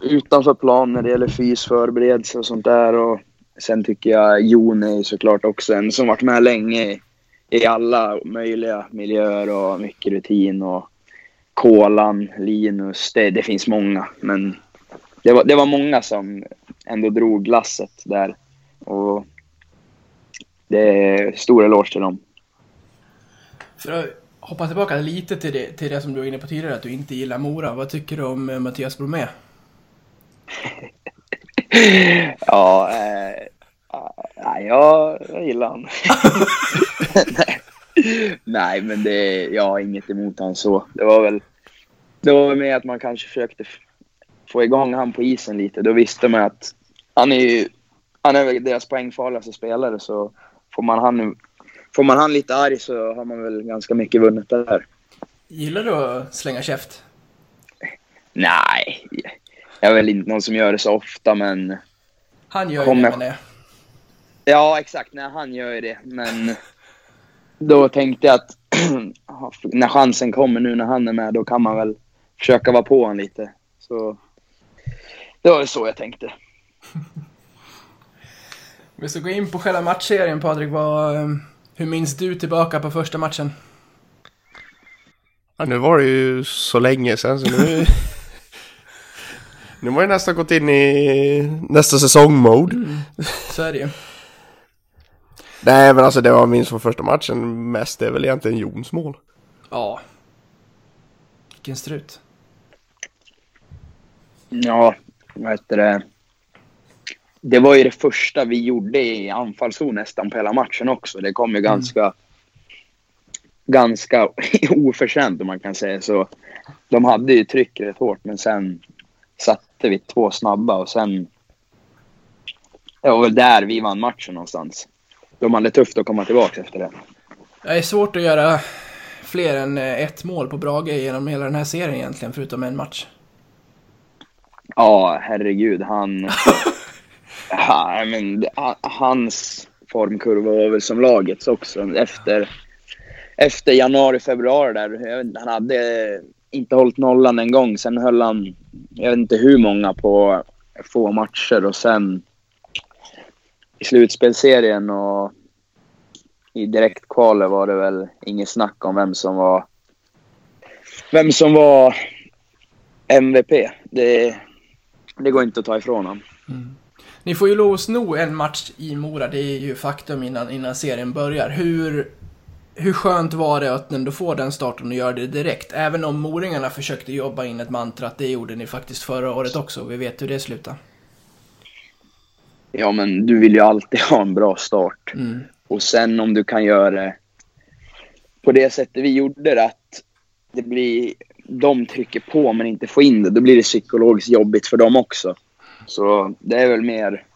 utanför plan när det gäller fysförberedelse och sånt där. Och sen tycker jag Jon är såklart också en som varit med länge i, i alla möjliga miljöer och mycket rutin. och Kolan, Linus, det, det finns många. Men det var, det var många som ändå drog lasset där. Och det är stor eloge till dem. För att hoppa tillbaka lite till det, till det som du var inne på tidigare, att du inte gillar Mora. Vad tycker du om eh, Mattias Bromé? Ja, eh, ah, ja jag, jag gillar han. Nej. Men det, jag har inget emot han så. Det var väl det var väl med att man kanske försökte få igång han på isen lite. Då visste man att han är ju, han är deras poängfarligaste spelare så får man han, får man han lite arg så har man väl ganska mycket vunnet där. Gillar du att slänga käft? Nej, jag är väl inte någon som gör det så ofta men Han gör Kommer- det det. Ja, exakt. Nej, han gör ju det. Men då tänkte jag att när chansen kommer nu när han är med, då kan man väl försöka vara på honom lite. Så det var ju så jag tänkte. Vi ska gå in på själva matchserien Patrik. Vad, eh, hur minns du tillbaka på första matchen? Ja, nu var det ju så länge sedan så nu... nu har jag nästan gått in i nästa säsong-mode. Så är det ju. Nej men alltså det var minst från första matchen mest det är väl egentligen Jons mål. Ja. Vilken strut. Ja, vad heter det? Det var ju det första vi gjorde i anfallszon nästan på hela matchen också. Det kom ju ganska, ganska oförtjänt om man kan säga så. De hade ju tryck rätt hårt men sen satte vi två snabba och sen... Det var väl där vi vann matchen någonstans. De hade tufft att komma tillbaka efter det. Det är svårt att göra fler än eh, ett mål på Brage genom hela den här serien egentligen, förutom en match. Ja, herregud. Han... ja, men, hans formkurva var väl som lagets också. Efter, efter januari, februari där. Jag vet, inte, han hade inte hållit nollan en gång. Sen höll han, jag vet inte hur många på få matcher och sen i slutspelserien och i direktkvalet var det väl inget snack om vem som var vem som var MVP. Det, det går inte att ta ifrån honom. Mm. Ni får ju lov att sno en match i Mora, det är ju faktum innan, innan serien börjar. Hur, hur skönt var det att ändå få den starten och göra det direkt? Även om moringarna försökte jobba in ett mantra att det gjorde ni faktiskt förra året också. Vi vet hur det slutade. Ja, men du vill ju alltid ha en bra start. Mm. Och sen om du kan göra det på det sättet vi gjorde det, att det blir, de trycker på men inte får in det, då blir det psykologiskt jobbigt för dem också. Så det är väl mer...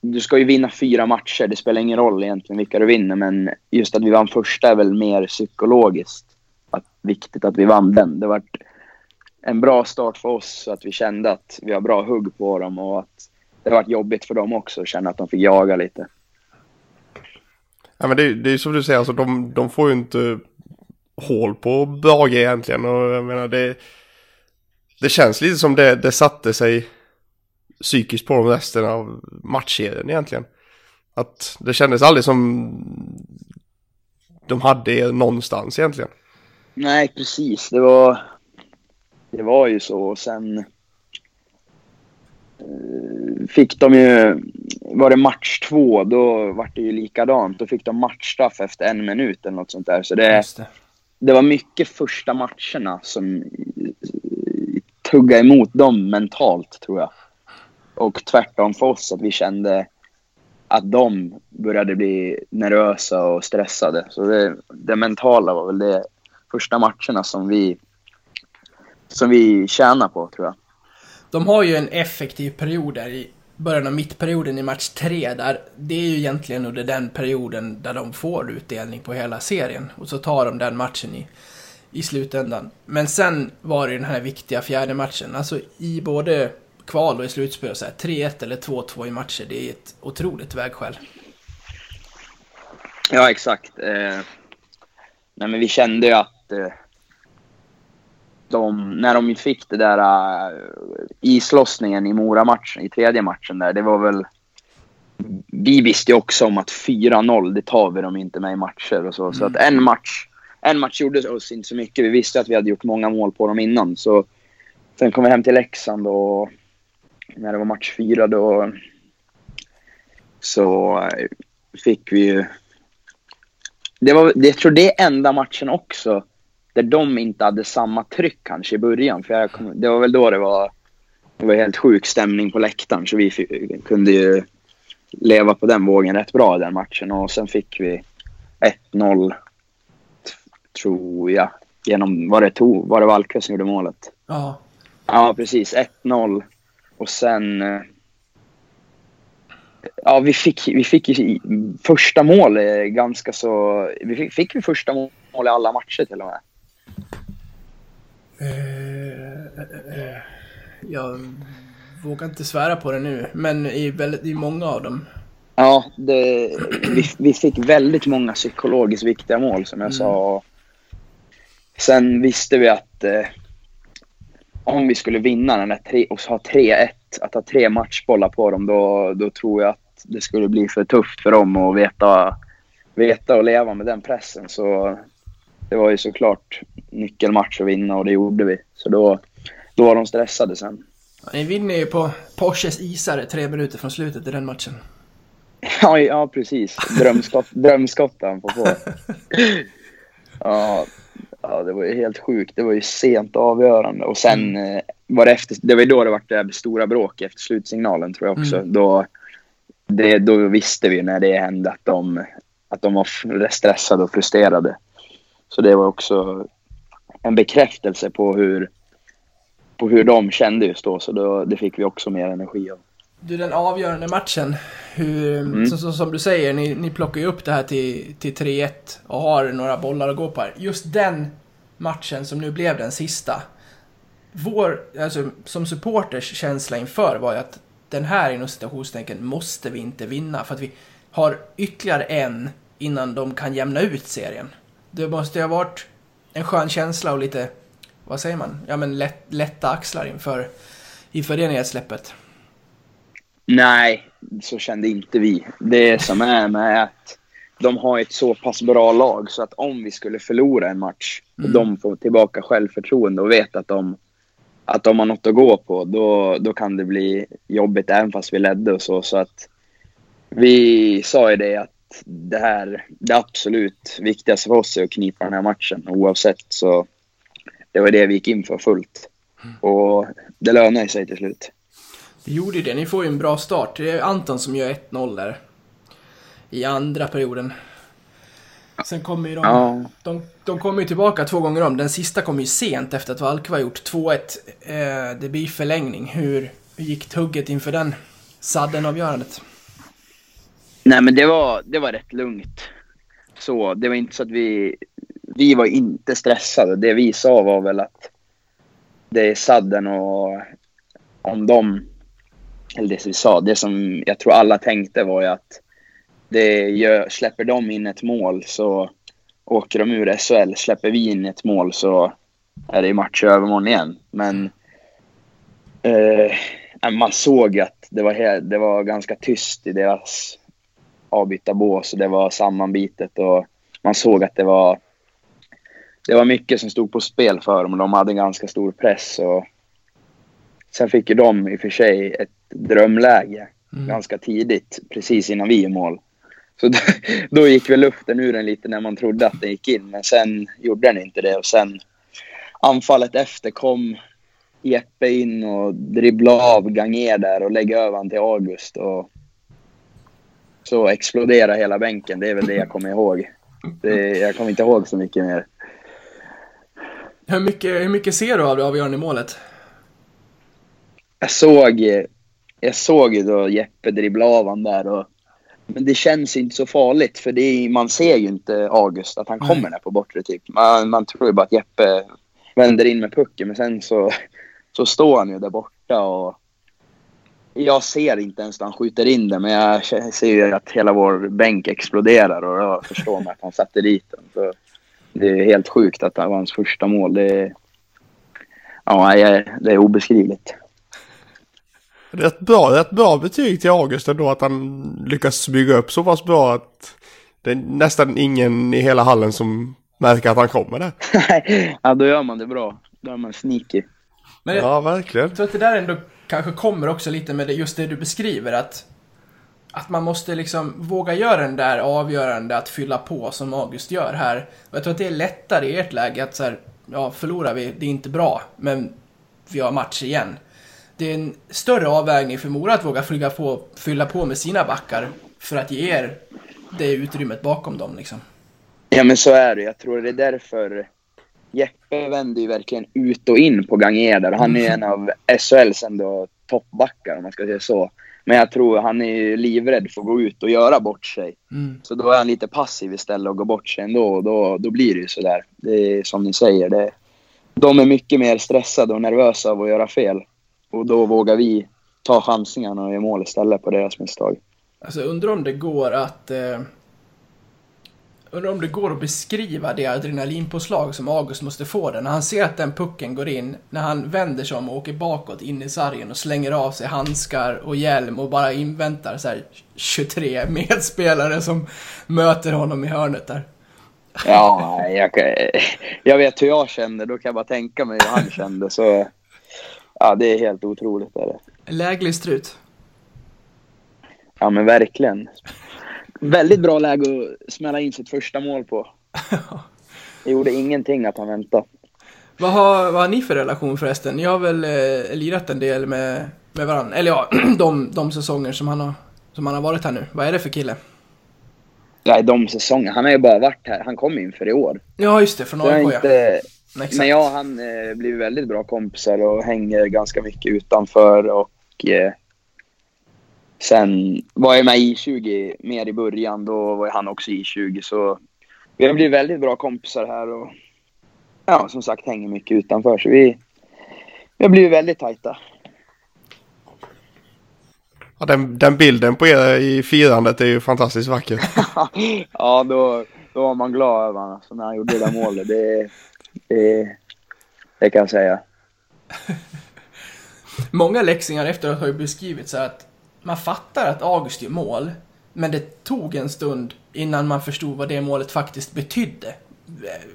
Du ska ju vinna fyra matcher, det spelar ingen roll egentligen vilka du vinner, men just att vi vann första är väl mer psykologiskt att, viktigt att vi vann den. Det var en bra start för oss, så att vi kände att vi har bra hugg på dem och att det varit jobbigt för dem också att känna att de fick jaga lite. Ja men det, det är ju som du säger, alltså de, de får ju inte hål på Brage egentligen och jag menar det... Det känns lite som det, det satte sig psykiskt på dem resten av matchserien egentligen. Att det kändes aldrig som de hade er någonstans egentligen. Nej, precis. Det var, det var ju så. Och sen eh, fick de ju... Var det match två, då var det ju likadant. Då fick de matchstraff efter en minut eller något sånt där. Så det, det. det var mycket första matcherna som tugga emot dem mentalt, tror jag. Och tvärtom för oss, att vi kände att de började bli nervösa och stressade. Så det, det mentala var väl det första matcherna som vi, som vi tjänar på, tror jag. De har ju en effektiv period där i början av mittperioden i match tre där det är ju egentligen under den perioden där de får utdelning på hela serien. Och så tar de den matchen i, i slutändan. Men sen var det den här viktiga fjärde matchen. Alltså i både kval och i slutspel så här 3-1 eller 2-2 i matcher. Det är ett otroligt vägskäl. Ja, exakt. Eh, nej, men vi kände ju att eh, de, när de fick det där uh, islossningen i Mora-matchen, i tredje matchen där, det var väl... Vi visste ju också om att 4-0, det tar vi dem inte med i matcher och så. Så att en match, en match gjorde oss inte så mycket. Vi visste att vi hade gjort många mål på dem innan. Så sen kom vi hem till Leksand och när det var match fyra då så eh, fick vi ju det var, jag tror det är enda matchen också där de inte hade samma tryck kanske i början. För jag kom, det var väl då det var, det var helt sjuk stämning på läktaren. Så vi fick, kunde ju leva på den vågen rätt bra i den matchen. Och sen fick vi 1-0, tror jag. Genom, var det, to, var det Valkve som gjorde målet? Ja. Ja, precis. 1-0. Och sen... eh, Ja, vi fick, vi fick ju första mål eh, ganska så... Vi fick, fick vi första mål i alla matcher till och med. Eh, jag vågar inte svära på det nu, men i, väldigt, i många av dem. Ja, det, vi, vi fick väldigt många psykologiskt viktiga mål som jag sa. Sen visste vi att eh, om vi skulle vinna den här tre, och ha 3-1, att ha tre matchbollar på dem, då, då tror jag att det skulle bli för tufft för dem att veta, veta och leva med den pressen. Så det var ju såklart nyckelmatch att vinna och det gjorde vi. Så då, då var de stressade sen. Ja, Ni vinner ju på Porsches isare tre minuter från slutet i den matchen. Ja, ja precis. Drömskott, drömskott han får få. Ja, ja, det var ju helt sjukt. Det var ju sent avgörande. Och sen eh, var det efter, det var ju då det var det stora bråk efter slutsignalen tror jag också. Då, det, då visste vi när det hände att de, att de var stressade och frustrerade. Så det var också en bekräftelse på hur, på hur de kände just då. Så då, det fick vi också mer energi av. Du, den avgörande matchen. Hur, så, så, som du säger, ni, ni plockar ju upp det här till, till 3-1 och har några bollar att gå på här. Just den matchen som nu blev den sista. Vår, alltså som supporters känsla inför var ju att den här inom citationstecken måste vi inte vinna för att vi har ytterligare en innan de kan jämna ut serien. Det måste ju ha varit en skön känsla och lite, vad säger man, ja men lätt, lätta axlar inför, inför det nedsläppet. Nej, så kände inte vi. Det som är med att de har ett så pass bra lag så att om vi skulle förlora en match och de får tillbaka självförtroende och vet att de, att de har något att gå på, då, då kan det bli jobbigt även fast vi ledde och så. Så att vi sa ju det att det här, det absolut viktigaste för oss är att knipa den här matchen oavsett. Så det var det vi gick in för fullt. Och det lönade sig till slut. Det gjorde ju det. Ni får ju en bra start. Det är Anton som gör 1-0 där. I andra perioden. Sen kommer ju de... Ja. De, de kommer ju tillbaka två gånger om. Den sista kom ju sent efter att Valke var gjort 2-1. Eh, det blir förlängning. Hur, hur gick tugget inför den sadden-avgörandet? Nej, men det var, det var rätt lugnt. Så det var inte så att vi... Vi var inte stressade. Det vi sa var väl att det är sadden och om de... Eller det vi sa, det som jag tror alla tänkte var ju att det gör, släpper de in ett mål så åker de ur SHL. Släpper vi in ett mål så är det match i övermorgon igen. Men eh, eh, man såg att det var, det var ganska tyst i deras avbytarbås och det var sammanbitet och man såg att det var det var mycket som stod på spel för dem och de hade en ganska stor press. Och sen fick ju de i och för sig ett drömläge ganska tidigt, precis innan vi är i mål. Så då, då gick väl luften ur den lite när man trodde att den gick in, men sen gjorde den inte det. Och sen anfallet efter kom Jeppe in och dribblade av Ganger där och lägga över han till August. Och så exploderade hela bänken. Det är väl det jag kommer ihåg. Det, jag kommer inte ihåg så mycket mer. Hur mycket, hur mycket ser du av det avgörande målet? Jag såg, jag såg ju då Jeppe dribbla av han där. Och, men det känns inte så farligt för det är, man ser ju inte August att han kommer där på bortre typ. Man, man tror ju bara att Jeppe vänder in med pucken men sen så, så står han ju där borta och jag ser inte ens när han skjuter in det men jag ser ju att hela vår bänk exploderar och jag förstår mig att han satte dit den. Så det är helt sjukt att det var hans första mål. Det ja, det är obeskrivligt. Det är ett bra, ett bra betyg till August ändå att han lyckas bygga upp så pass bra att det är nästan ingen i hela hallen som märker att han kommer där. ja, då gör man det bra. Då är man sneaky. Men jag Ja, verkligen. tror att det där ändå kanske kommer också lite med det, just det du beskriver att att man måste liksom våga göra den där avgörande att fylla på som August gör här. Och jag tror att det är lättare i ert läge att så här, ja förlorar vi, det är inte bra, men vi har match igen. Det är en större avvägning för Mora att våga fylla på, fylla på med sina backar för att ge er det utrymmet bakom dem liksom. Ja, men så är det. Jag tror det är därför Jeppe vänder ju verkligen ut och in på där. Han är ju en av SHLs ändå toppbackar om man ska säga så. Men jag tror han är ju livrädd för att gå ut och göra bort sig. Mm. Så då är han lite passiv istället och går bort sig ändå. Och då, då blir det ju sådär. Det är som ni säger. Det, de är mycket mer stressade och nervösa av att göra fel. Och då vågar vi ta chansningarna och göra mål istället på deras misstag. Alltså undrar om det går att... Eh, undrar om det går att beskriva det adrenalinpåslag som August måste få där. När han ser att den pucken går in, när han vänder sig om och åker bakåt in i sargen och slänger av sig handskar och hjälm och bara inväntar så här 23 medspelare som möter honom i hörnet där. Ja, jag, jag vet hur jag kände. Då kan jag bara tänka mig hur han kände. Så, ja, det är helt otroligt. Är det. Läglig strut. Ja, men verkligen. Väldigt bra läge att smälla in sitt första mål på. Det gjorde ingenting att han väntade. Vad har, vad har ni för relation förresten? Ni har väl eh, lirat en del med, med varandra? Eller ja, de, de säsonger som han, har, som han har varit här nu. Vad är det för kille? Nej, de säsongerna. Han har ju bara varit här. Han kom inför i år. Ja, just det, från AIK ja. inte, Exakt. men jag och han eh, blir väldigt bra kompisar och hänger ganska mycket utanför. Och eh, Sen var jag med i 20 mer i början. Då var han också i 20 Så vi har blivit väldigt bra kompisar här. Och ja, som sagt hänger mycket utanför. Så vi, vi har blivit väldigt tajta. Ja, den, den bilden på er i firandet är ju fantastiskt vacker. ja, då, då var man glad över honom. Alltså, när han gjorde det där målet. Det, det, det kan jag säga. Många läxingar efteråt har ju beskrivit så att man fattar att August gör mål, men det tog en stund innan man förstod vad det målet faktiskt betydde.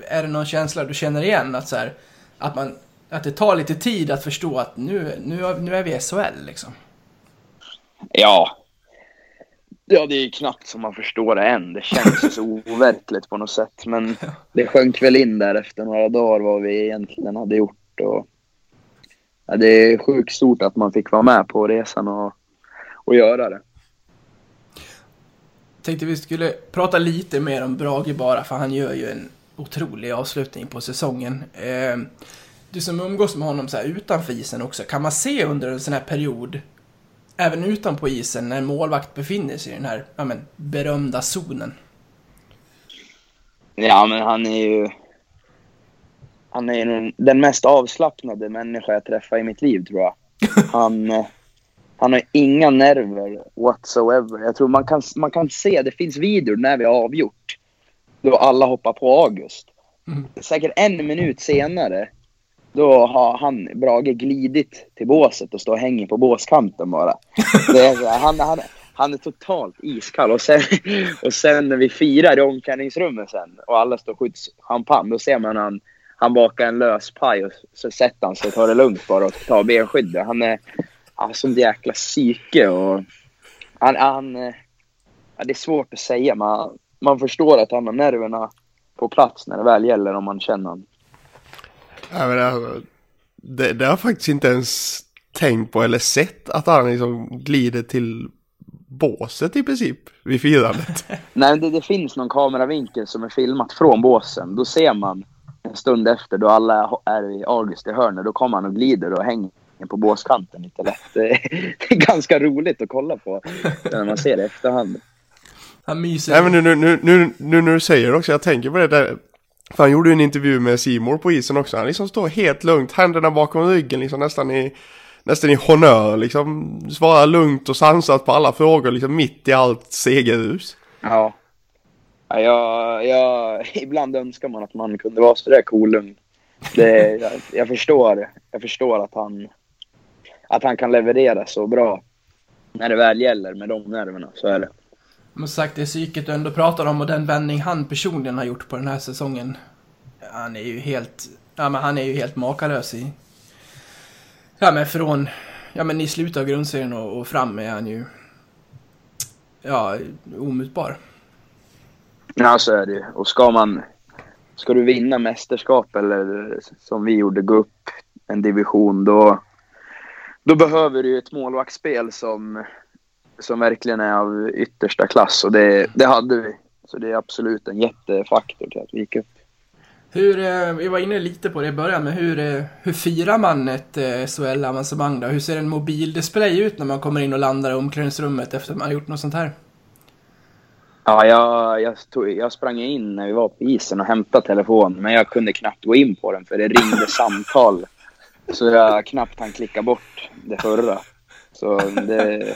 Är det någon känsla du känner igen? Att, så här, att, man, att det tar lite tid att förstå att nu, nu, nu är vi i SHL liksom. Ja. Ja, det är knappt som man förstår det än. Det känns så overkligt på något sätt. Men det sjönk väl in där efter några dagar vad vi egentligen hade gjort. Och, ja, det är sjukt stort att man fick vara med på resan och, och göra det. Tänkte vi skulle prata lite mer om Brage bara, för han gör ju en otrolig avslutning på säsongen. Eh, du som umgås med honom så här utanför isen också, kan man se under en sån här period, även utanpå isen, när en målvakt befinner sig i den här ja, men, berömda zonen? Ja, men han är ju... Han är den, den mest avslappnade människa jag träffat i mitt liv, tror jag. Han, eh, han har inga nerver whatsoever. Jag tror man kan, man kan se, det finns videor när vi har avgjort, då alla hoppar på August. Mm. Säkert en minut senare, då har han, Brage, glidit till båset och står och hänger på båskanten bara. Det är, han, han, han är totalt iskall. Och sen, och sen när vi firar i omklädningsrummet sen och alla står och skjuts champagne, då ser man han, han bakar en lös paj och så sätter han sig och tar det lugnt bara och tar benskyddet. Han är han sånt jäkla psyke och han, han, ja, det är svårt att säga. men man förstår att han har nerverna på plats när det väl gäller om man känner honom. Ja, men det, det, det har jag faktiskt inte ens tänkt på eller sett att han liksom glider till båset i princip vid firandet. Nej, det, det finns någon kameravinkel som är filmat från båsen. Då ser man en stund efter då alla är i August i hörnet. Då kommer han och glider och hänger på båskanten lite lätt. Det är, det är ganska roligt att kolla på när man ser det i efterhand. Han myser. Nej men nu, nu, nu, nu, nu när du säger det också, jag tänker på det där. För han gjorde ju en intervju med Simor på isen också. Han liksom står helt lugnt, händerna bakom ryggen liksom nästan i, nästan i honör liksom. Svarar lugnt och sansat på alla frågor liksom mitt i allt segerrus. Ja. ja jag, jag, ibland önskar man att man kunde vara sådär kolugn. cool. Det, jag, jag, förstår, jag förstår att han, att han kan leverera så bra när det väl gäller med de nerverna. Så är det. Men som sagt, det psyket du ändå pratar om och den vändning han personligen har gjort på den här säsongen. Han är ju helt, ja men han är ju helt makalös i... Ja men från, ja men i slutet av grundserien och, och fram är han ju... Ja, omutbar. Ja, så är det ju. Och ska man... Ska du vinna mästerskap eller som vi gjorde, gå upp en division, då, då behöver du ju ett målvaktsspel som, som verkligen är av yttersta klass. Och det, det hade vi. Så det är absolut en jättefaktor till att vi gick upp. Hur, eh, vi var inne lite på det i början, men hur, eh, hur firar man ett eh, SHL-avancemang då? Hur ser en mobildisplay ut när man kommer in och landar i omklädningsrummet efter att man har gjort något sånt här? Ja, jag, jag, tog, jag sprang in när vi var på isen och hämtade telefonen, men jag kunde knappt gå in på den för det ringde samtal. Så jag knappt hann klicka bort det förra. Så det,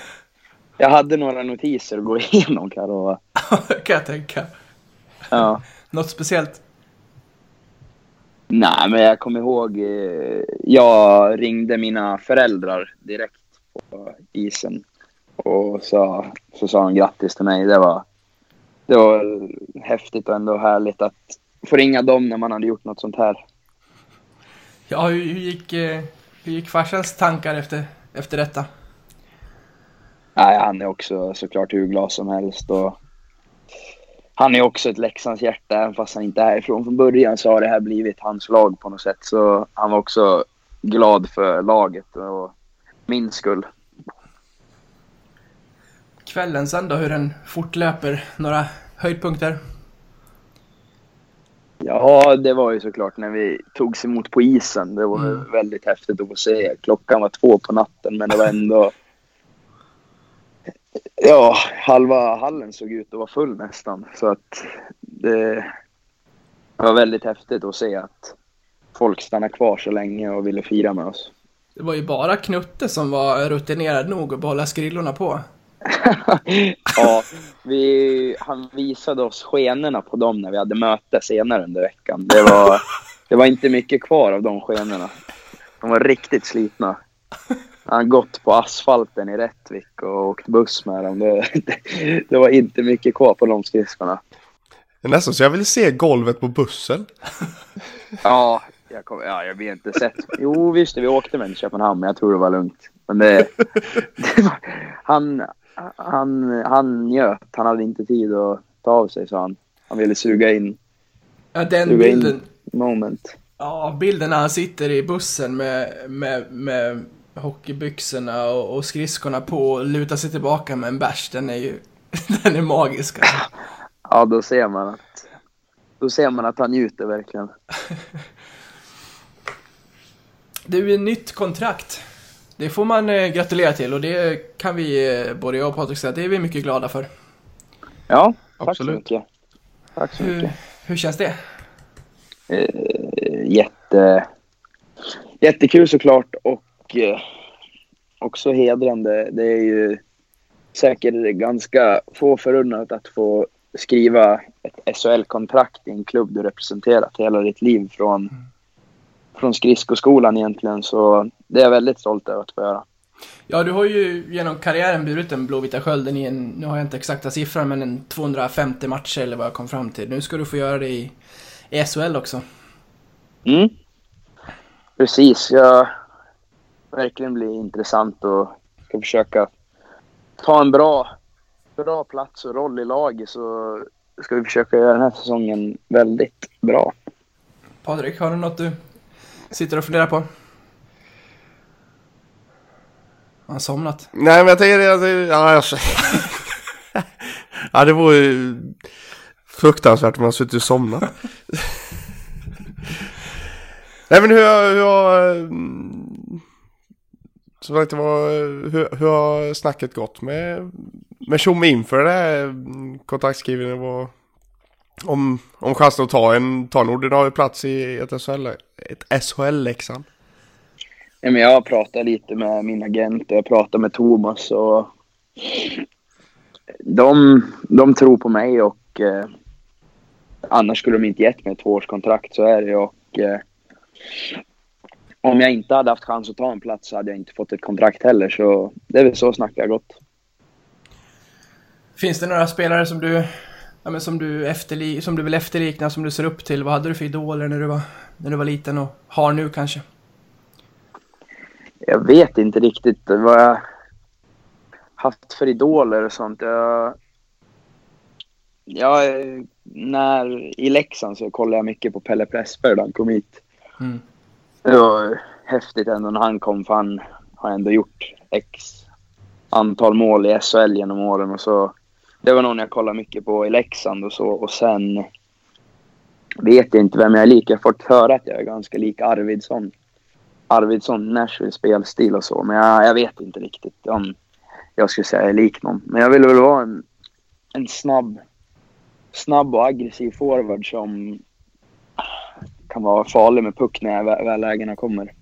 jag hade några notiser att gå igenom jag lova. kan jag tänka. Ja. Något speciellt? Nej, men jag kommer ihåg, eh, jag ringde mina föräldrar direkt på isen och så, så sa de grattis till mig. Det var, det var häftigt och ändå härligt att få ringa dem när man hade gjort något sånt här. Ja, hur, hur, gick, eh, hur gick farsans tankar efter, efter detta? Nej, han är också såklart hur glad som helst. Och han är också ett Leksands hjärta, även fast han inte är härifrån från början så har det här blivit hans lag på något sätt. Så han var också glad för laget och min skull. Kvällen sen då, hur den fortlöper? Några höjdpunkter? Ja, det var ju såklart när vi togs emot på isen. Det var Mm. väldigt häftigt att få se. Klockan var två på natten, men det var ändå... Ja, halva hallen såg ut att vara full nästan. Så att det var väldigt häftigt att se att folk stannade kvar så länge och ville fira med oss. Det var ju bara Knutte som var rutinerad nog att behålla skrillorna på. ja, vi, han visade oss skenorna på dem när vi hade möte senare under veckan. Det var, det var inte mycket kvar av de skenorna. De var riktigt slitna. Han gått på asfalten i Rättvik och åkt buss med dem. Det, det, det var inte mycket kvar på de skridskorna. Det är nästan så jag vill se golvet på bussen. Ja, jag, kom, ja, jag vet inte sett. Jo, visst vi åkte med till Köpenhamn, men jag tror det var lugnt. Men det, det var, han, han, han njöt. Han hade inte tid att ta av sig, sa han. Han ville suga in Ja, den suga in bilden. moment. Ja, bilden när han sitter i bussen med, med, med hockeybyxorna och, och skridskorna på och lutar sig tillbaka med en bärs, den är ju den är magisk alltså. Ja, då ser man att, då ser man att han njuter verkligen. Du, är nytt kontrakt. Det får man eh, gratulera till och det kan vi, eh, både jag och Patrik säga, det är vi mycket glada för. Ja, tack Absolut. så mycket. Tack så Hur, mycket. hur känns det? Eh, jätte, jättekul såklart och eh, också hedrande. Det är ju säkert ganska få förunnat att få skriva ett SHL-kontrakt i en klubb du representerat hela ditt liv från, från skridskoskolan egentligen. Så det är jag väldigt stolt över att få göra. Ja, du har ju genom karriären burit den blåvita skölden i en, nu har jag inte exakta siffran, men en 250 matcher eller vad jag kom fram till. Nu ska du få göra det i, i SHL också. Mm. Precis. Jag verkligen blir intressant och ska försöka ta en bra, bra plats och roll i laget så ska vi försöka göra den här säsongen väldigt bra. Patrik, har du något du sitter och funderar på? Har han somnat? Nej men jag tänker alltså, ja, jag... ja det vore ju fruktansvärt om man suttit och somnat. Nej men hur, hur har... Så det var, hur, hur har snacket gått med, med Tjomme inför det här kontaktskrivningen? Var, om, om chansen att ta en, ta en ordinarie plats i ett SHL, ett SHL-Leksand? Ja, men jag har pratat lite med min agent och jag pratat med Thomas och de, de tror på mig och eh, annars skulle de inte gett mig ett tvåårskontrakt så är det och eh, om jag inte hade haft chans att ta en plats så hade jag inte fått ett kontrakt heller så det är väl så snacket har gått. Finns det några spelare som du, ja, men som du, efterli, som du vill efterlikna, som du ser upp till? Vad hade du för idoler när du var, när du var liten och har nu kanske? Jag vet inte riktigt vad jag haft för idoler och sånt. Jag, ja, när, I Leksand så kollade jag mycket på Pelle Pressberg när han kom hit. Mm. Det var häftigt ändå när han kom för han har ändå gjort x antal mål i SHL genom åren och så. Det var någon jag kollade mycket på i Leksand och så och sen vet jag inte vem jag är lik. Jag har fått höra att jag är ganska lik Arvidsson. Arvidsson, Nashville spelstil och så. Men jag, jag vet inte riktigt om jag skulle säga jag är lik någon. Men jag vill väl vara en, en snabb, snabb och aggressiv forward som kan vara farlig med puck när vä- väl lägena kommer.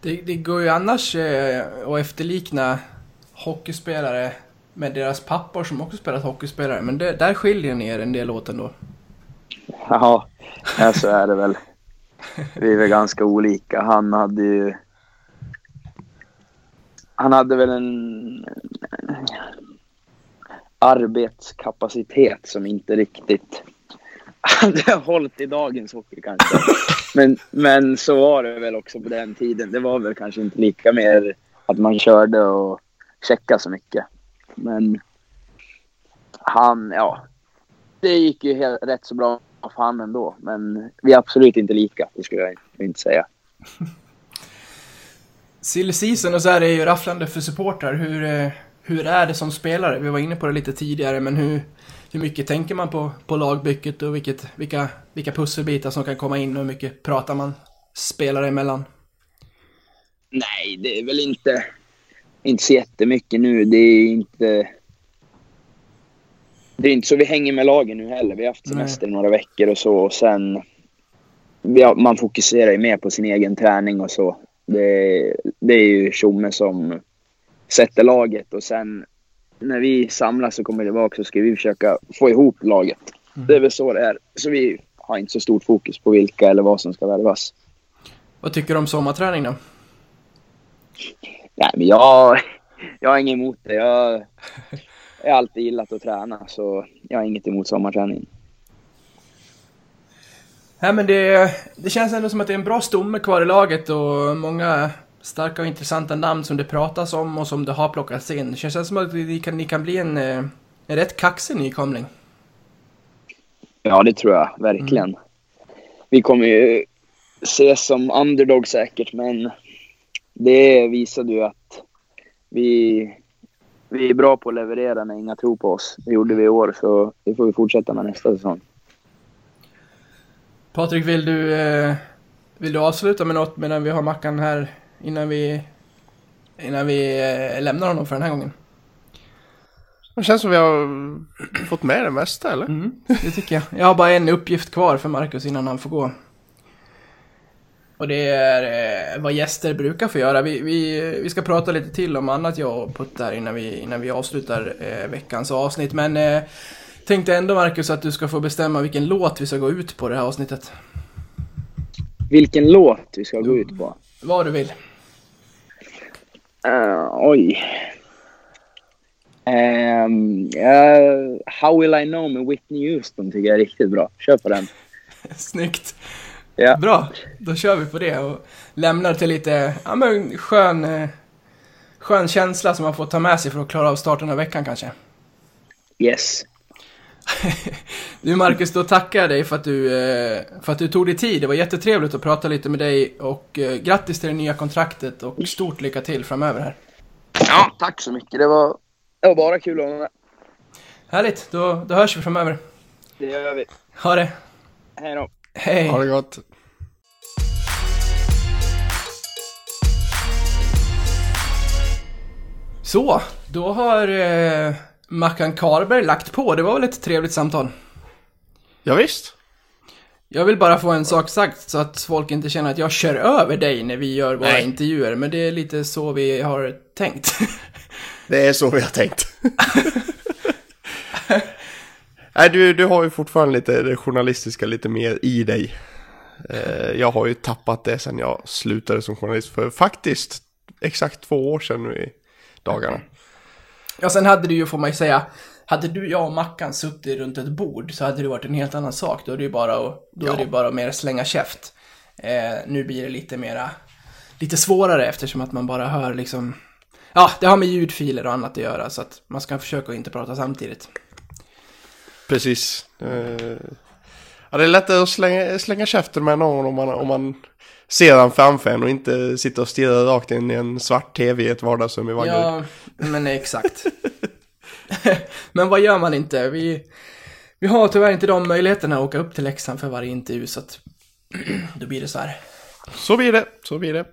Det, det går ju annars eh, att efterlikna hockeyspelare med deras pappor som också spelat hockeyspelare. Men det, där skiljer ni er en del åt ändå. Ja, ja, så är det väl. Vi är väl ganska olika. Han hade ju... Han hade väl en arbetskapacitet som inte riktigt hade hållit i dagens hockey kanske. Men, men så var det väl också på den tiden. Det var väl kanske inte lika mer att man körde och checkade så mycket. Men han, ja. Det gick ju helt, rätt så bra för han ändå. Men vi är absolut inte lika, det skulle jag inte säga. Silly season och så är det ju rafflande för supportrar. Hur, eh, hur är det som spelare? Vi var inne på det lite tidigare, men hur, hur mycket tänker man på, på lagbygget och vilket, vilka, vilka pusselbitar som kan komma in och hur mycket pratar man spelare emellan? Nej, det är väl inte, inte så jättemycket nu. Det är inte... Det är inte så vi hänger med lagen nu heller. Vi har haft semester i några veckor och så och sen... Har, man fokuserar ju mer på sin egen träning och så. Det, det är ju Tjomme som sätter laget och sen när vi samlas och kommer tillbaka så ska vi försöka få ihop laget. Det är väl så det är. Så vi har inte så stort fokus på vilka eller vad som ska värvas. Vad tycker du om sommarträning då? Nej, men jag, jag har inget emot det. Jag har alltid gillat att träna, så jag har inget emot sommarträning. Nej men det, det känns ändå som att det är en bra stomme kvar i laget och många starka och intressanta namn som det pratas om och som det har plockats in. Det känns som att ni kan, ni kan bli en, eh, en rätt kaxig nykomling. Ja, det tror jag verkligen. Vi kommer ju ses som underdog säkert, men det visade ju att vi, vi är bra på att leverera när inga tror på oss. Det gjorde vi i år, så det får vi fortsätta med nästa säsong. Patrik, vill du, eh, vill du avsluta med något medan vi har Mackan här innan vi, innan vi eh, lämnar honom för den här gången? Det känns som vi har fått med det mesta eller? Mm, det tycker jag. Jag har bara en uppgift kvar för Marcus innan han får gå. Och det är eh, vad gäster brukar få göra. Vi, vi, vi ska prata lite till om annat jag och Putt där innan vi, innan vi avslutar eh, veckans avsnitt. Men eh, tänkte ändå Marcus att du ska få bestämma vilken låt vi ska gå ut på det här avsnittet. Vilken låt vi ska gå ut på? Vad du vill. Uh, oj. Um, uh, How will I know med Whitney Houston tycker jag är riktigt bra. Kör på den. Snyggt. Ja. Bra, då kör vi på det och lämnar till lite ja, men skön, eh, skön känsla som man får ta med sig för att klara av starten av veckan kanske. Yes. Du Marcus, då tackar jag dig för att du, eh, för att du tog dig tid. Det var jättetrevligt att prata lite med dig och eh, grattis till det nya kontraktet och stort lycka till framöver här. Ja, tack så mycket. Det var, det var bara kul att vara med. Härligt, då, då hörs vi framöver. Det gör vi. Ha det. Hej då. Hej. Ha det gott. Så, då har eh, Mackan Karberg lagt på. Det var väl ett trevligt samtal. Ja, visst. Jag vill bara få en sak sagt så att folk inte känner att jag kör över dig när vi gör våra Nej. intervjuer. Men det är lite så vi har tänkt. Det är så vi har tänkt. Nej, du, du har ju fortfarande lite det journalistiska lite mer i dig. Eh, Jag har ju tappat det sen jag slutade som journalist för faktiskt exakt två år sedan nu i dagarna. Ja, sen hade du ju, får man ju säga, hade du, jag och Mackan suttit runt ett bord så hade det varit en helt annan sak. Då är det ju bara att, då är Ja. det ju bara mer slänga käft. Eh, nu blir det lite mera, lite svårare eftersom att man bara hör liksom, ja, det har med ljudfiler och annat att göra så att man ska försöka inte prata samtidigt. Precis. Eh, Ja, det är lättare att slänga, slänga käften med någon om man, om man ser den framför en och inte sitter och stirrar rakt in i en svart tv i ett vardagsrum i Vaggeryd. Ja, men exakt. men vad gör man inte? Vi, vi har tyvärr inte de möjligheterna att åka upp till Leksand för varje intervju, så att då blir det så här. Så blir det, så blir det.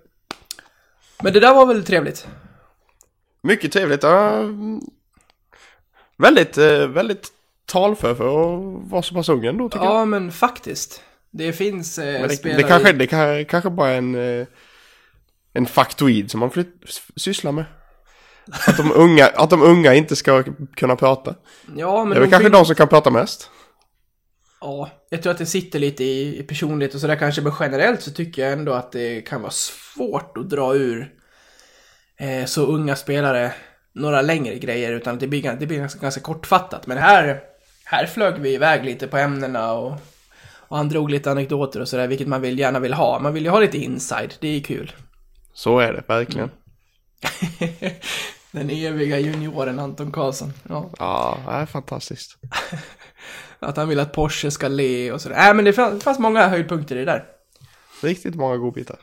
Men det där var väl trevligt? Mycket trevligt. Ja, väldigt, eh, väldigt talför för att vara så pass ung ändå tycker jag. Ja, men faktiskt. Det finns eh, det, spelare... det, kanske, det kan, kanske bara är en, eh, en faktoid som man flytt, sysslar med. Att de unga, att de unga inte ska kunna prata. Ja, men Det är väl de kanske vill- de som kan prata mest. Ja, jag tror att det sitter lite i, i personlighet och sådär kanske, men generellt så tycker jag ändå att det kan vara svårt att dra ur eh, så unga spelare några längre grejer, utan det blir, det blir ganska, ganska kortfattat. Men här, här flög vi iväg lite på ämnena och, och han drog lite anekdoter och sådär, vilket man vill, gärna vill ha. Man vill ju ha lite inside, det är kul. Så är det verkligen. Den eviga junioren Anton Karlsson. Ja. Ja, det är fantastiskt. Att han vill att Porsche ska le och sådär. Nej, men det fanns, fanns många höjdpunkter i det där. Riktigt många godbitar.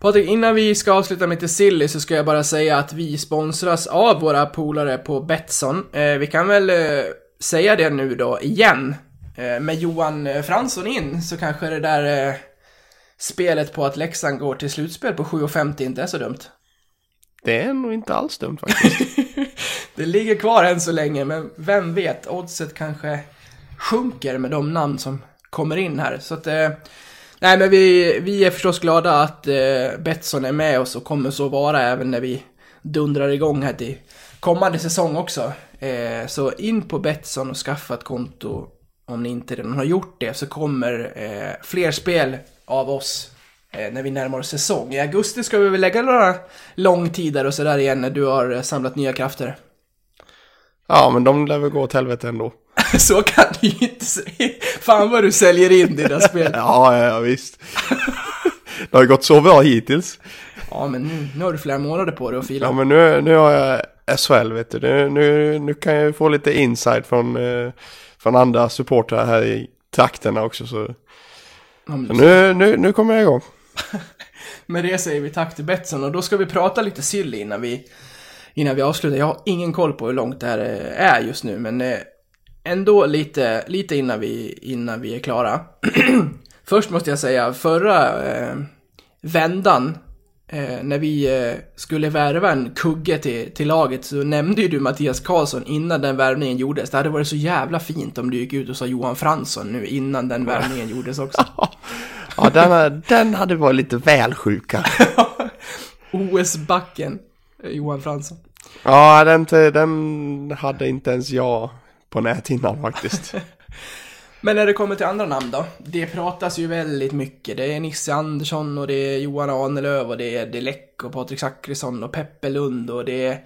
Patrik, innan vi ska avsluta med lite silly så ska jag bara säga att vi sponsras av våra polare på Betsson. Eh, vi kan väl eh, säga det nu då igen. Eh, med Johan Fransson in så kanske det där eh, spelet på att Leksand går till slutspel på 7,50 inte är så dumt. Det är nog inte alls dumt faktiskt. Det ligger kvar än så länge, men vem vet, oddset kanske sjunker med de namn som kommer in här. Så att, eh, nej men vi, vi är förstås glada att eh, Betsson är med oss och kommer så vara även när vi dundrar igång här till kommande säsong också. Eh, så in på Betsson och skaffa ett konto om ni inte redan har gjort det, så kommer eh, fler spel av oss eh, när vi närmar oss säsong. I augusti ska vi väl lägga några långtider och sådär igen när du har eh, samlat nya krafter. Ja, men de lär väl gå åt helvete ändå. Så kan du ju inte säga. Fan vad du säljer in dina spel. Ja, ja, visst. Det har ju gått så bra hittills. Ja, men nu, nu har du flera månader på dig att fila. Ja, men nu, nu har jag SHL, vet du. Nu, nu, nu kan jag ju få lite insight från, eh, från andra supportrar här i trakterna också. Så, Ja, så nu, nu, nu kommer jag igång. Med det säger vi tack till Betsson och då ska vi prata lite silly innan vi, innan vi avslutar. Jag har ingen koll på hur långt det här eh, är just nu, men eh, ändå lite, lite innan, vi, innan vi är klara. Först måste jag säga, förra eh, vändan, eh, när vi eh, skulle värva en kugge till, till laget, så nämnde ju du Mattias Karlsson innan den värvningen gjordes. Det hade varit så jävla fint om du gick ut och sa Johan Fransson nu innan den värvningen gjordes också. Ja, den, den hade varit lite väl sjuka. OS-backen, eh, Johan Fransson. Ja, den, den hade inte ens jag på näthinnan faktiskt. Men när det kommer till andra namn då? Det pratas ju väldigt mycket. Det är Nisse Andersson och det är Johan Ahnelöv och det är Delec och Patrik Zackrisson och Peppe Lund och det är...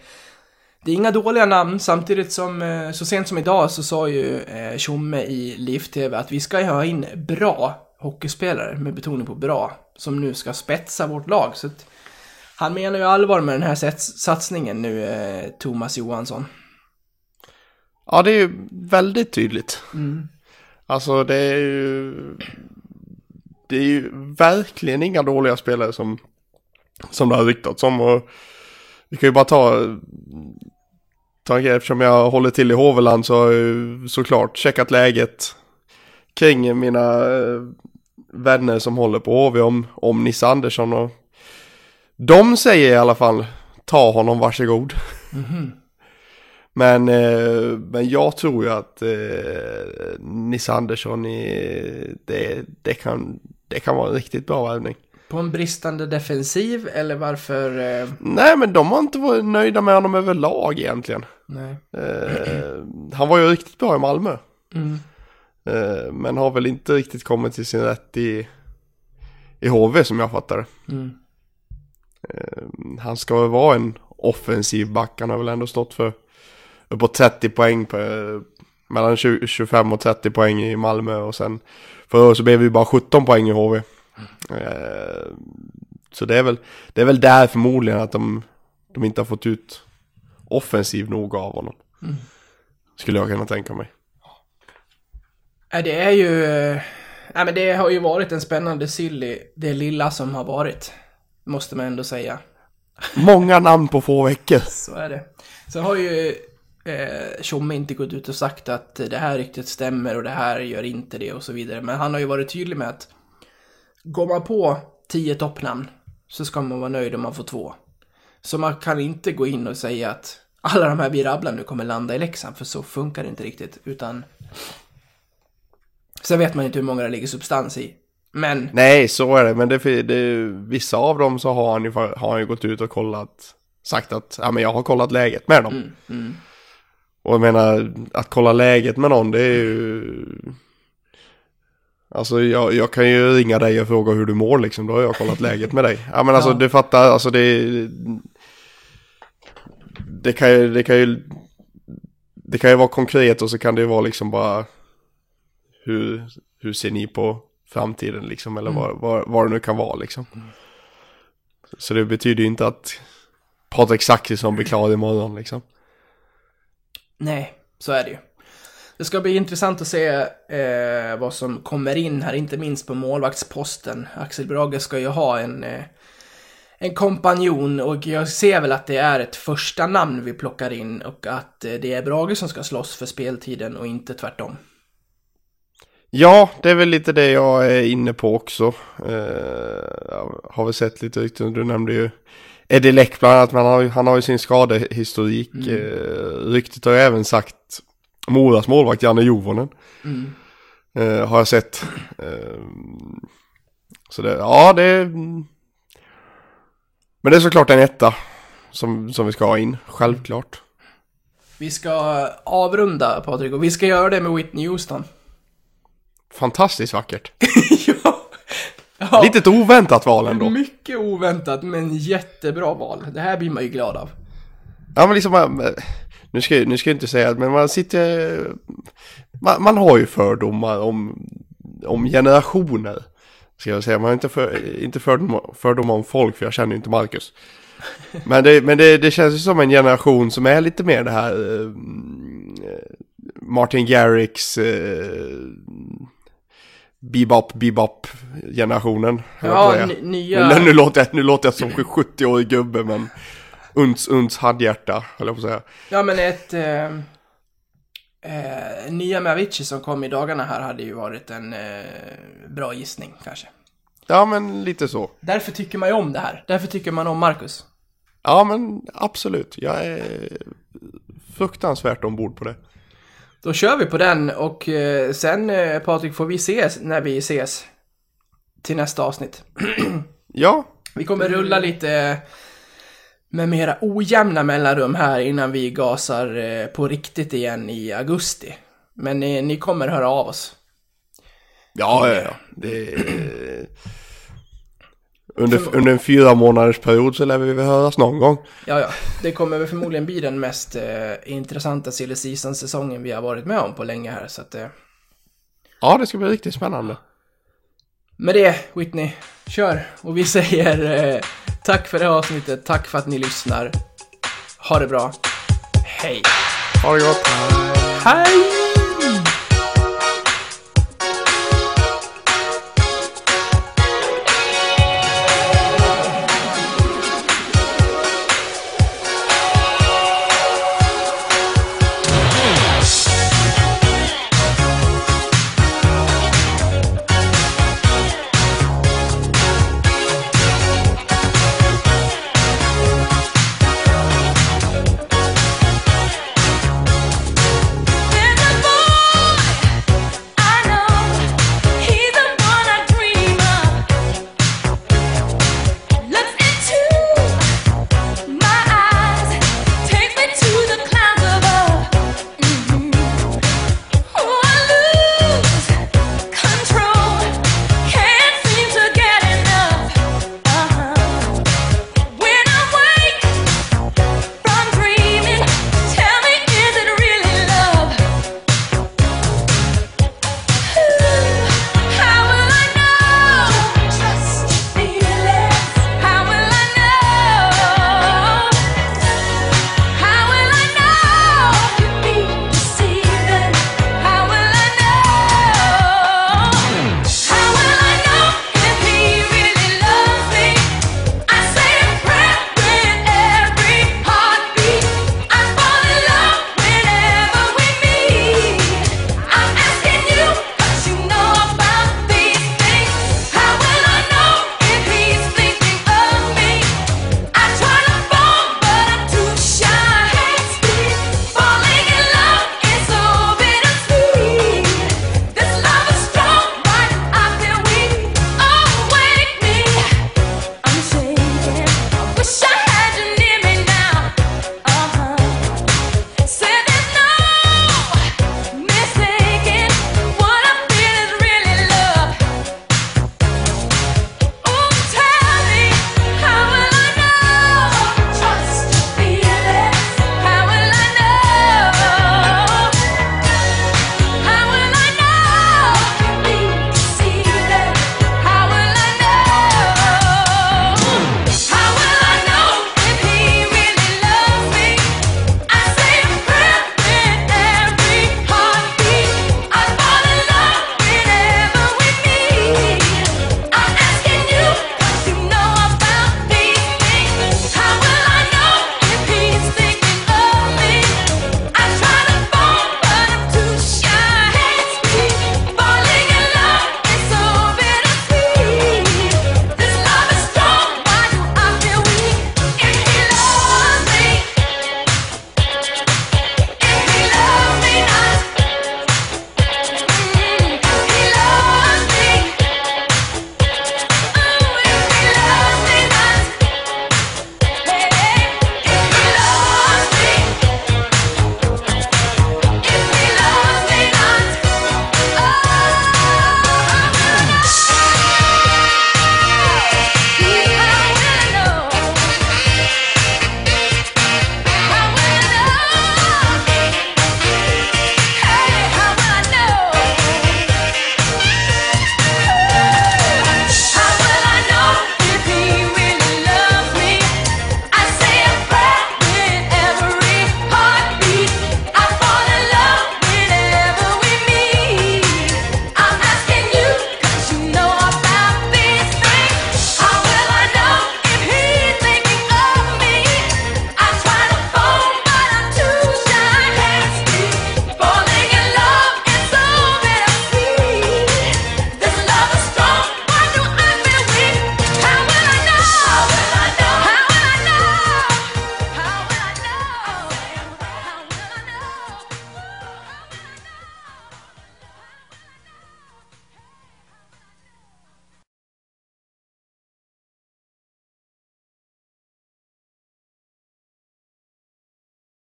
Det är inga dåliga namn samtidigt som eh, så sent som idag så sa ju eh, Tjomme i Liv-TV att vi ska ha in bra hockeyspelare med betoning på bra som nu ska spetsa vårt lag. Så han menar ju allvar med den här sats- satsningen nu, eh, Thomas Johansson. Ja, det är ju väldigt tydligt. Alltså det är ju... Det är ju verkligen inga dåliga spelare som, som det har ryktats om. Och vi kan ju bara ta... ta en grej, eftersom jag håller till i Hoveland så har jag ju såklart checkat läget kring mina eh, vänner som håller på HV om, om Nisse Andersson. Och de säger i alla fall ta honom varsågod. Mhm. Men, eh, men jag tror ju att eh, Nisse Andersson i, det, det, kan, det kan vara en riktigt bra värvning. På en bristande defensiv eller varför... Eh, Nej men de har inte varit nöjda med honom överlag egentligen. nej. Eh, han var ju riktigt bra i Malmö. Mm. Eh, men har väl inte riktigt kommit till sin rätt i, i HV som jag fattar det. Mm. Eh, han ska väl vara en offensiv back. Han har väl ändå stått för uppåt 30 poäng på, mellan 20, 25 och 30 poäng i Malmö och sen förra så blev vi bara 17 poäng i HV. Eh, så det är väl, det är väl där förmodligen att de, de inte har fått ut offensiv nog av honom. Skulle jag kunna tänka mig. Nej, det är ju... eh, Nej, men det har ju varit en spännande silly, det lilla som har varit. Måste man ändå säga. Många namn på få veckor. Så är det. Sen har ju eh, Tjomme inte gått ut och sagt att det här riktigt stämmer och det här gör inte det och så vidare. Men han har ju varit tydlig med att går man på tio toppnamn så ska man vara nöjd om man får två. Så man kan inte gå in och säga att alla de här vi rabblar nu kommer landa i Leksand, för så funkar det inte riktigt. Utan... Sen vet man inte hur många det ligger substans i. Men Nej, så är det. Men det, det, vissa av dem så har han, ju, har han ju gått ut och kollat sagt att ja, men jag har kollat läget med dem. Mm, mm. Och jag menar, att kolla läget med någon det är ju... Alltså jag, jag kan ju ringa dig och fråga hur du mår liksom, då har jag kollat läget med dig. Ja men alltså Ja. du fattar, alltså det... Det kan ju, det kan ju... Det kan ju vara konkret och så kan det ju vara liksom bara... Hur, hur ser ni på framtiden liksom, eller vad, vad, vad det nu kan vara liksom. Så det betyder ju inte att Patrik Zackrisson blir klar imorgon liksom. Nej, så är det ju. Det ska bli intressant att se eh, vad som kommer in här, inte minst på målvaktsposten. Axel Brage ska ju ha en, eh, en kompanjon och jag ser väl att det är ett första namn vi plockar in och att eh, det är Brage som ska slåss för speltiden och inte tvärtom. Ja, det är väl lite det jag är inne på också. Eh, har vi sett lite rykten, du nämnde ju Eddie Leck bland annat, men han har, ju- han har ju sin skadehistorik. Mm. Uh, ryktet har ju även sagt Moras målvakt Janne Jovonen. Mm. Eh, har jag sett. Eh, så det, ja det. Men det är såklart en etta som, som vi ska ha in, självklart. Vi ska avrunda Patrik och vi ska göra det med Whitney Houston. Fantastiskt vackert. ja. Ja. Litet oväntat val ändå. Mycket oväntat men jättebra val. Det här blir man ju glad av. Ja men liksom, man- nu ska, nu ska jag inte säga att men man sitter, man, man har ju fördomar om, om generationer. Ska jag säga, man har inte, för, inte fördomar, fördomar om folk för jag känner ju inte Marcus. Men, det, men det, det känns ju som en generation som är lite mer det här eh, Martin Garrix eh, Bebop, bebop generationen. Ja, nya... Nu, nu, låter jag, nu låter jag som en 70-årig gubbe men uns, uns handhjärta, höll jag på att säga. Ja, men ett... Eh, eh, nya med Avicii som kom i dagarna här hade ju varit en eh, bra gissning kanske. Ja men lite så. Därför tycker man ju om det här. Därför tycker man om Marcus. Ja men absolut, jag är fruktansvärt ombord på det. Då kör vi på den och eh, sen eh, Patrik får vi ses när vi ses. Till nästa avsnitt. Ja, Vi kommer rulla lite med mera ojämna mellanrum här innan vi gasar eh, på riktigt igen i augusti. Men ni, ni kommer höra av oss. ja, ja, ja. Det Under, under en fyra månaders period så lär vi väl höras någon gång. Ja, ja. Det kommer väl förmodligen bli den mest eh, intressanta silly season-säsongen vi har varit med om på länge här. Så att, eh, Ja, det ska bli riktigt spännande. med det, Whitney, kör! Och vi säger eh, tack för det här avsnittet, tack för att ni lyssnar. Ha det bra. Hej! Ha det gott. Hej!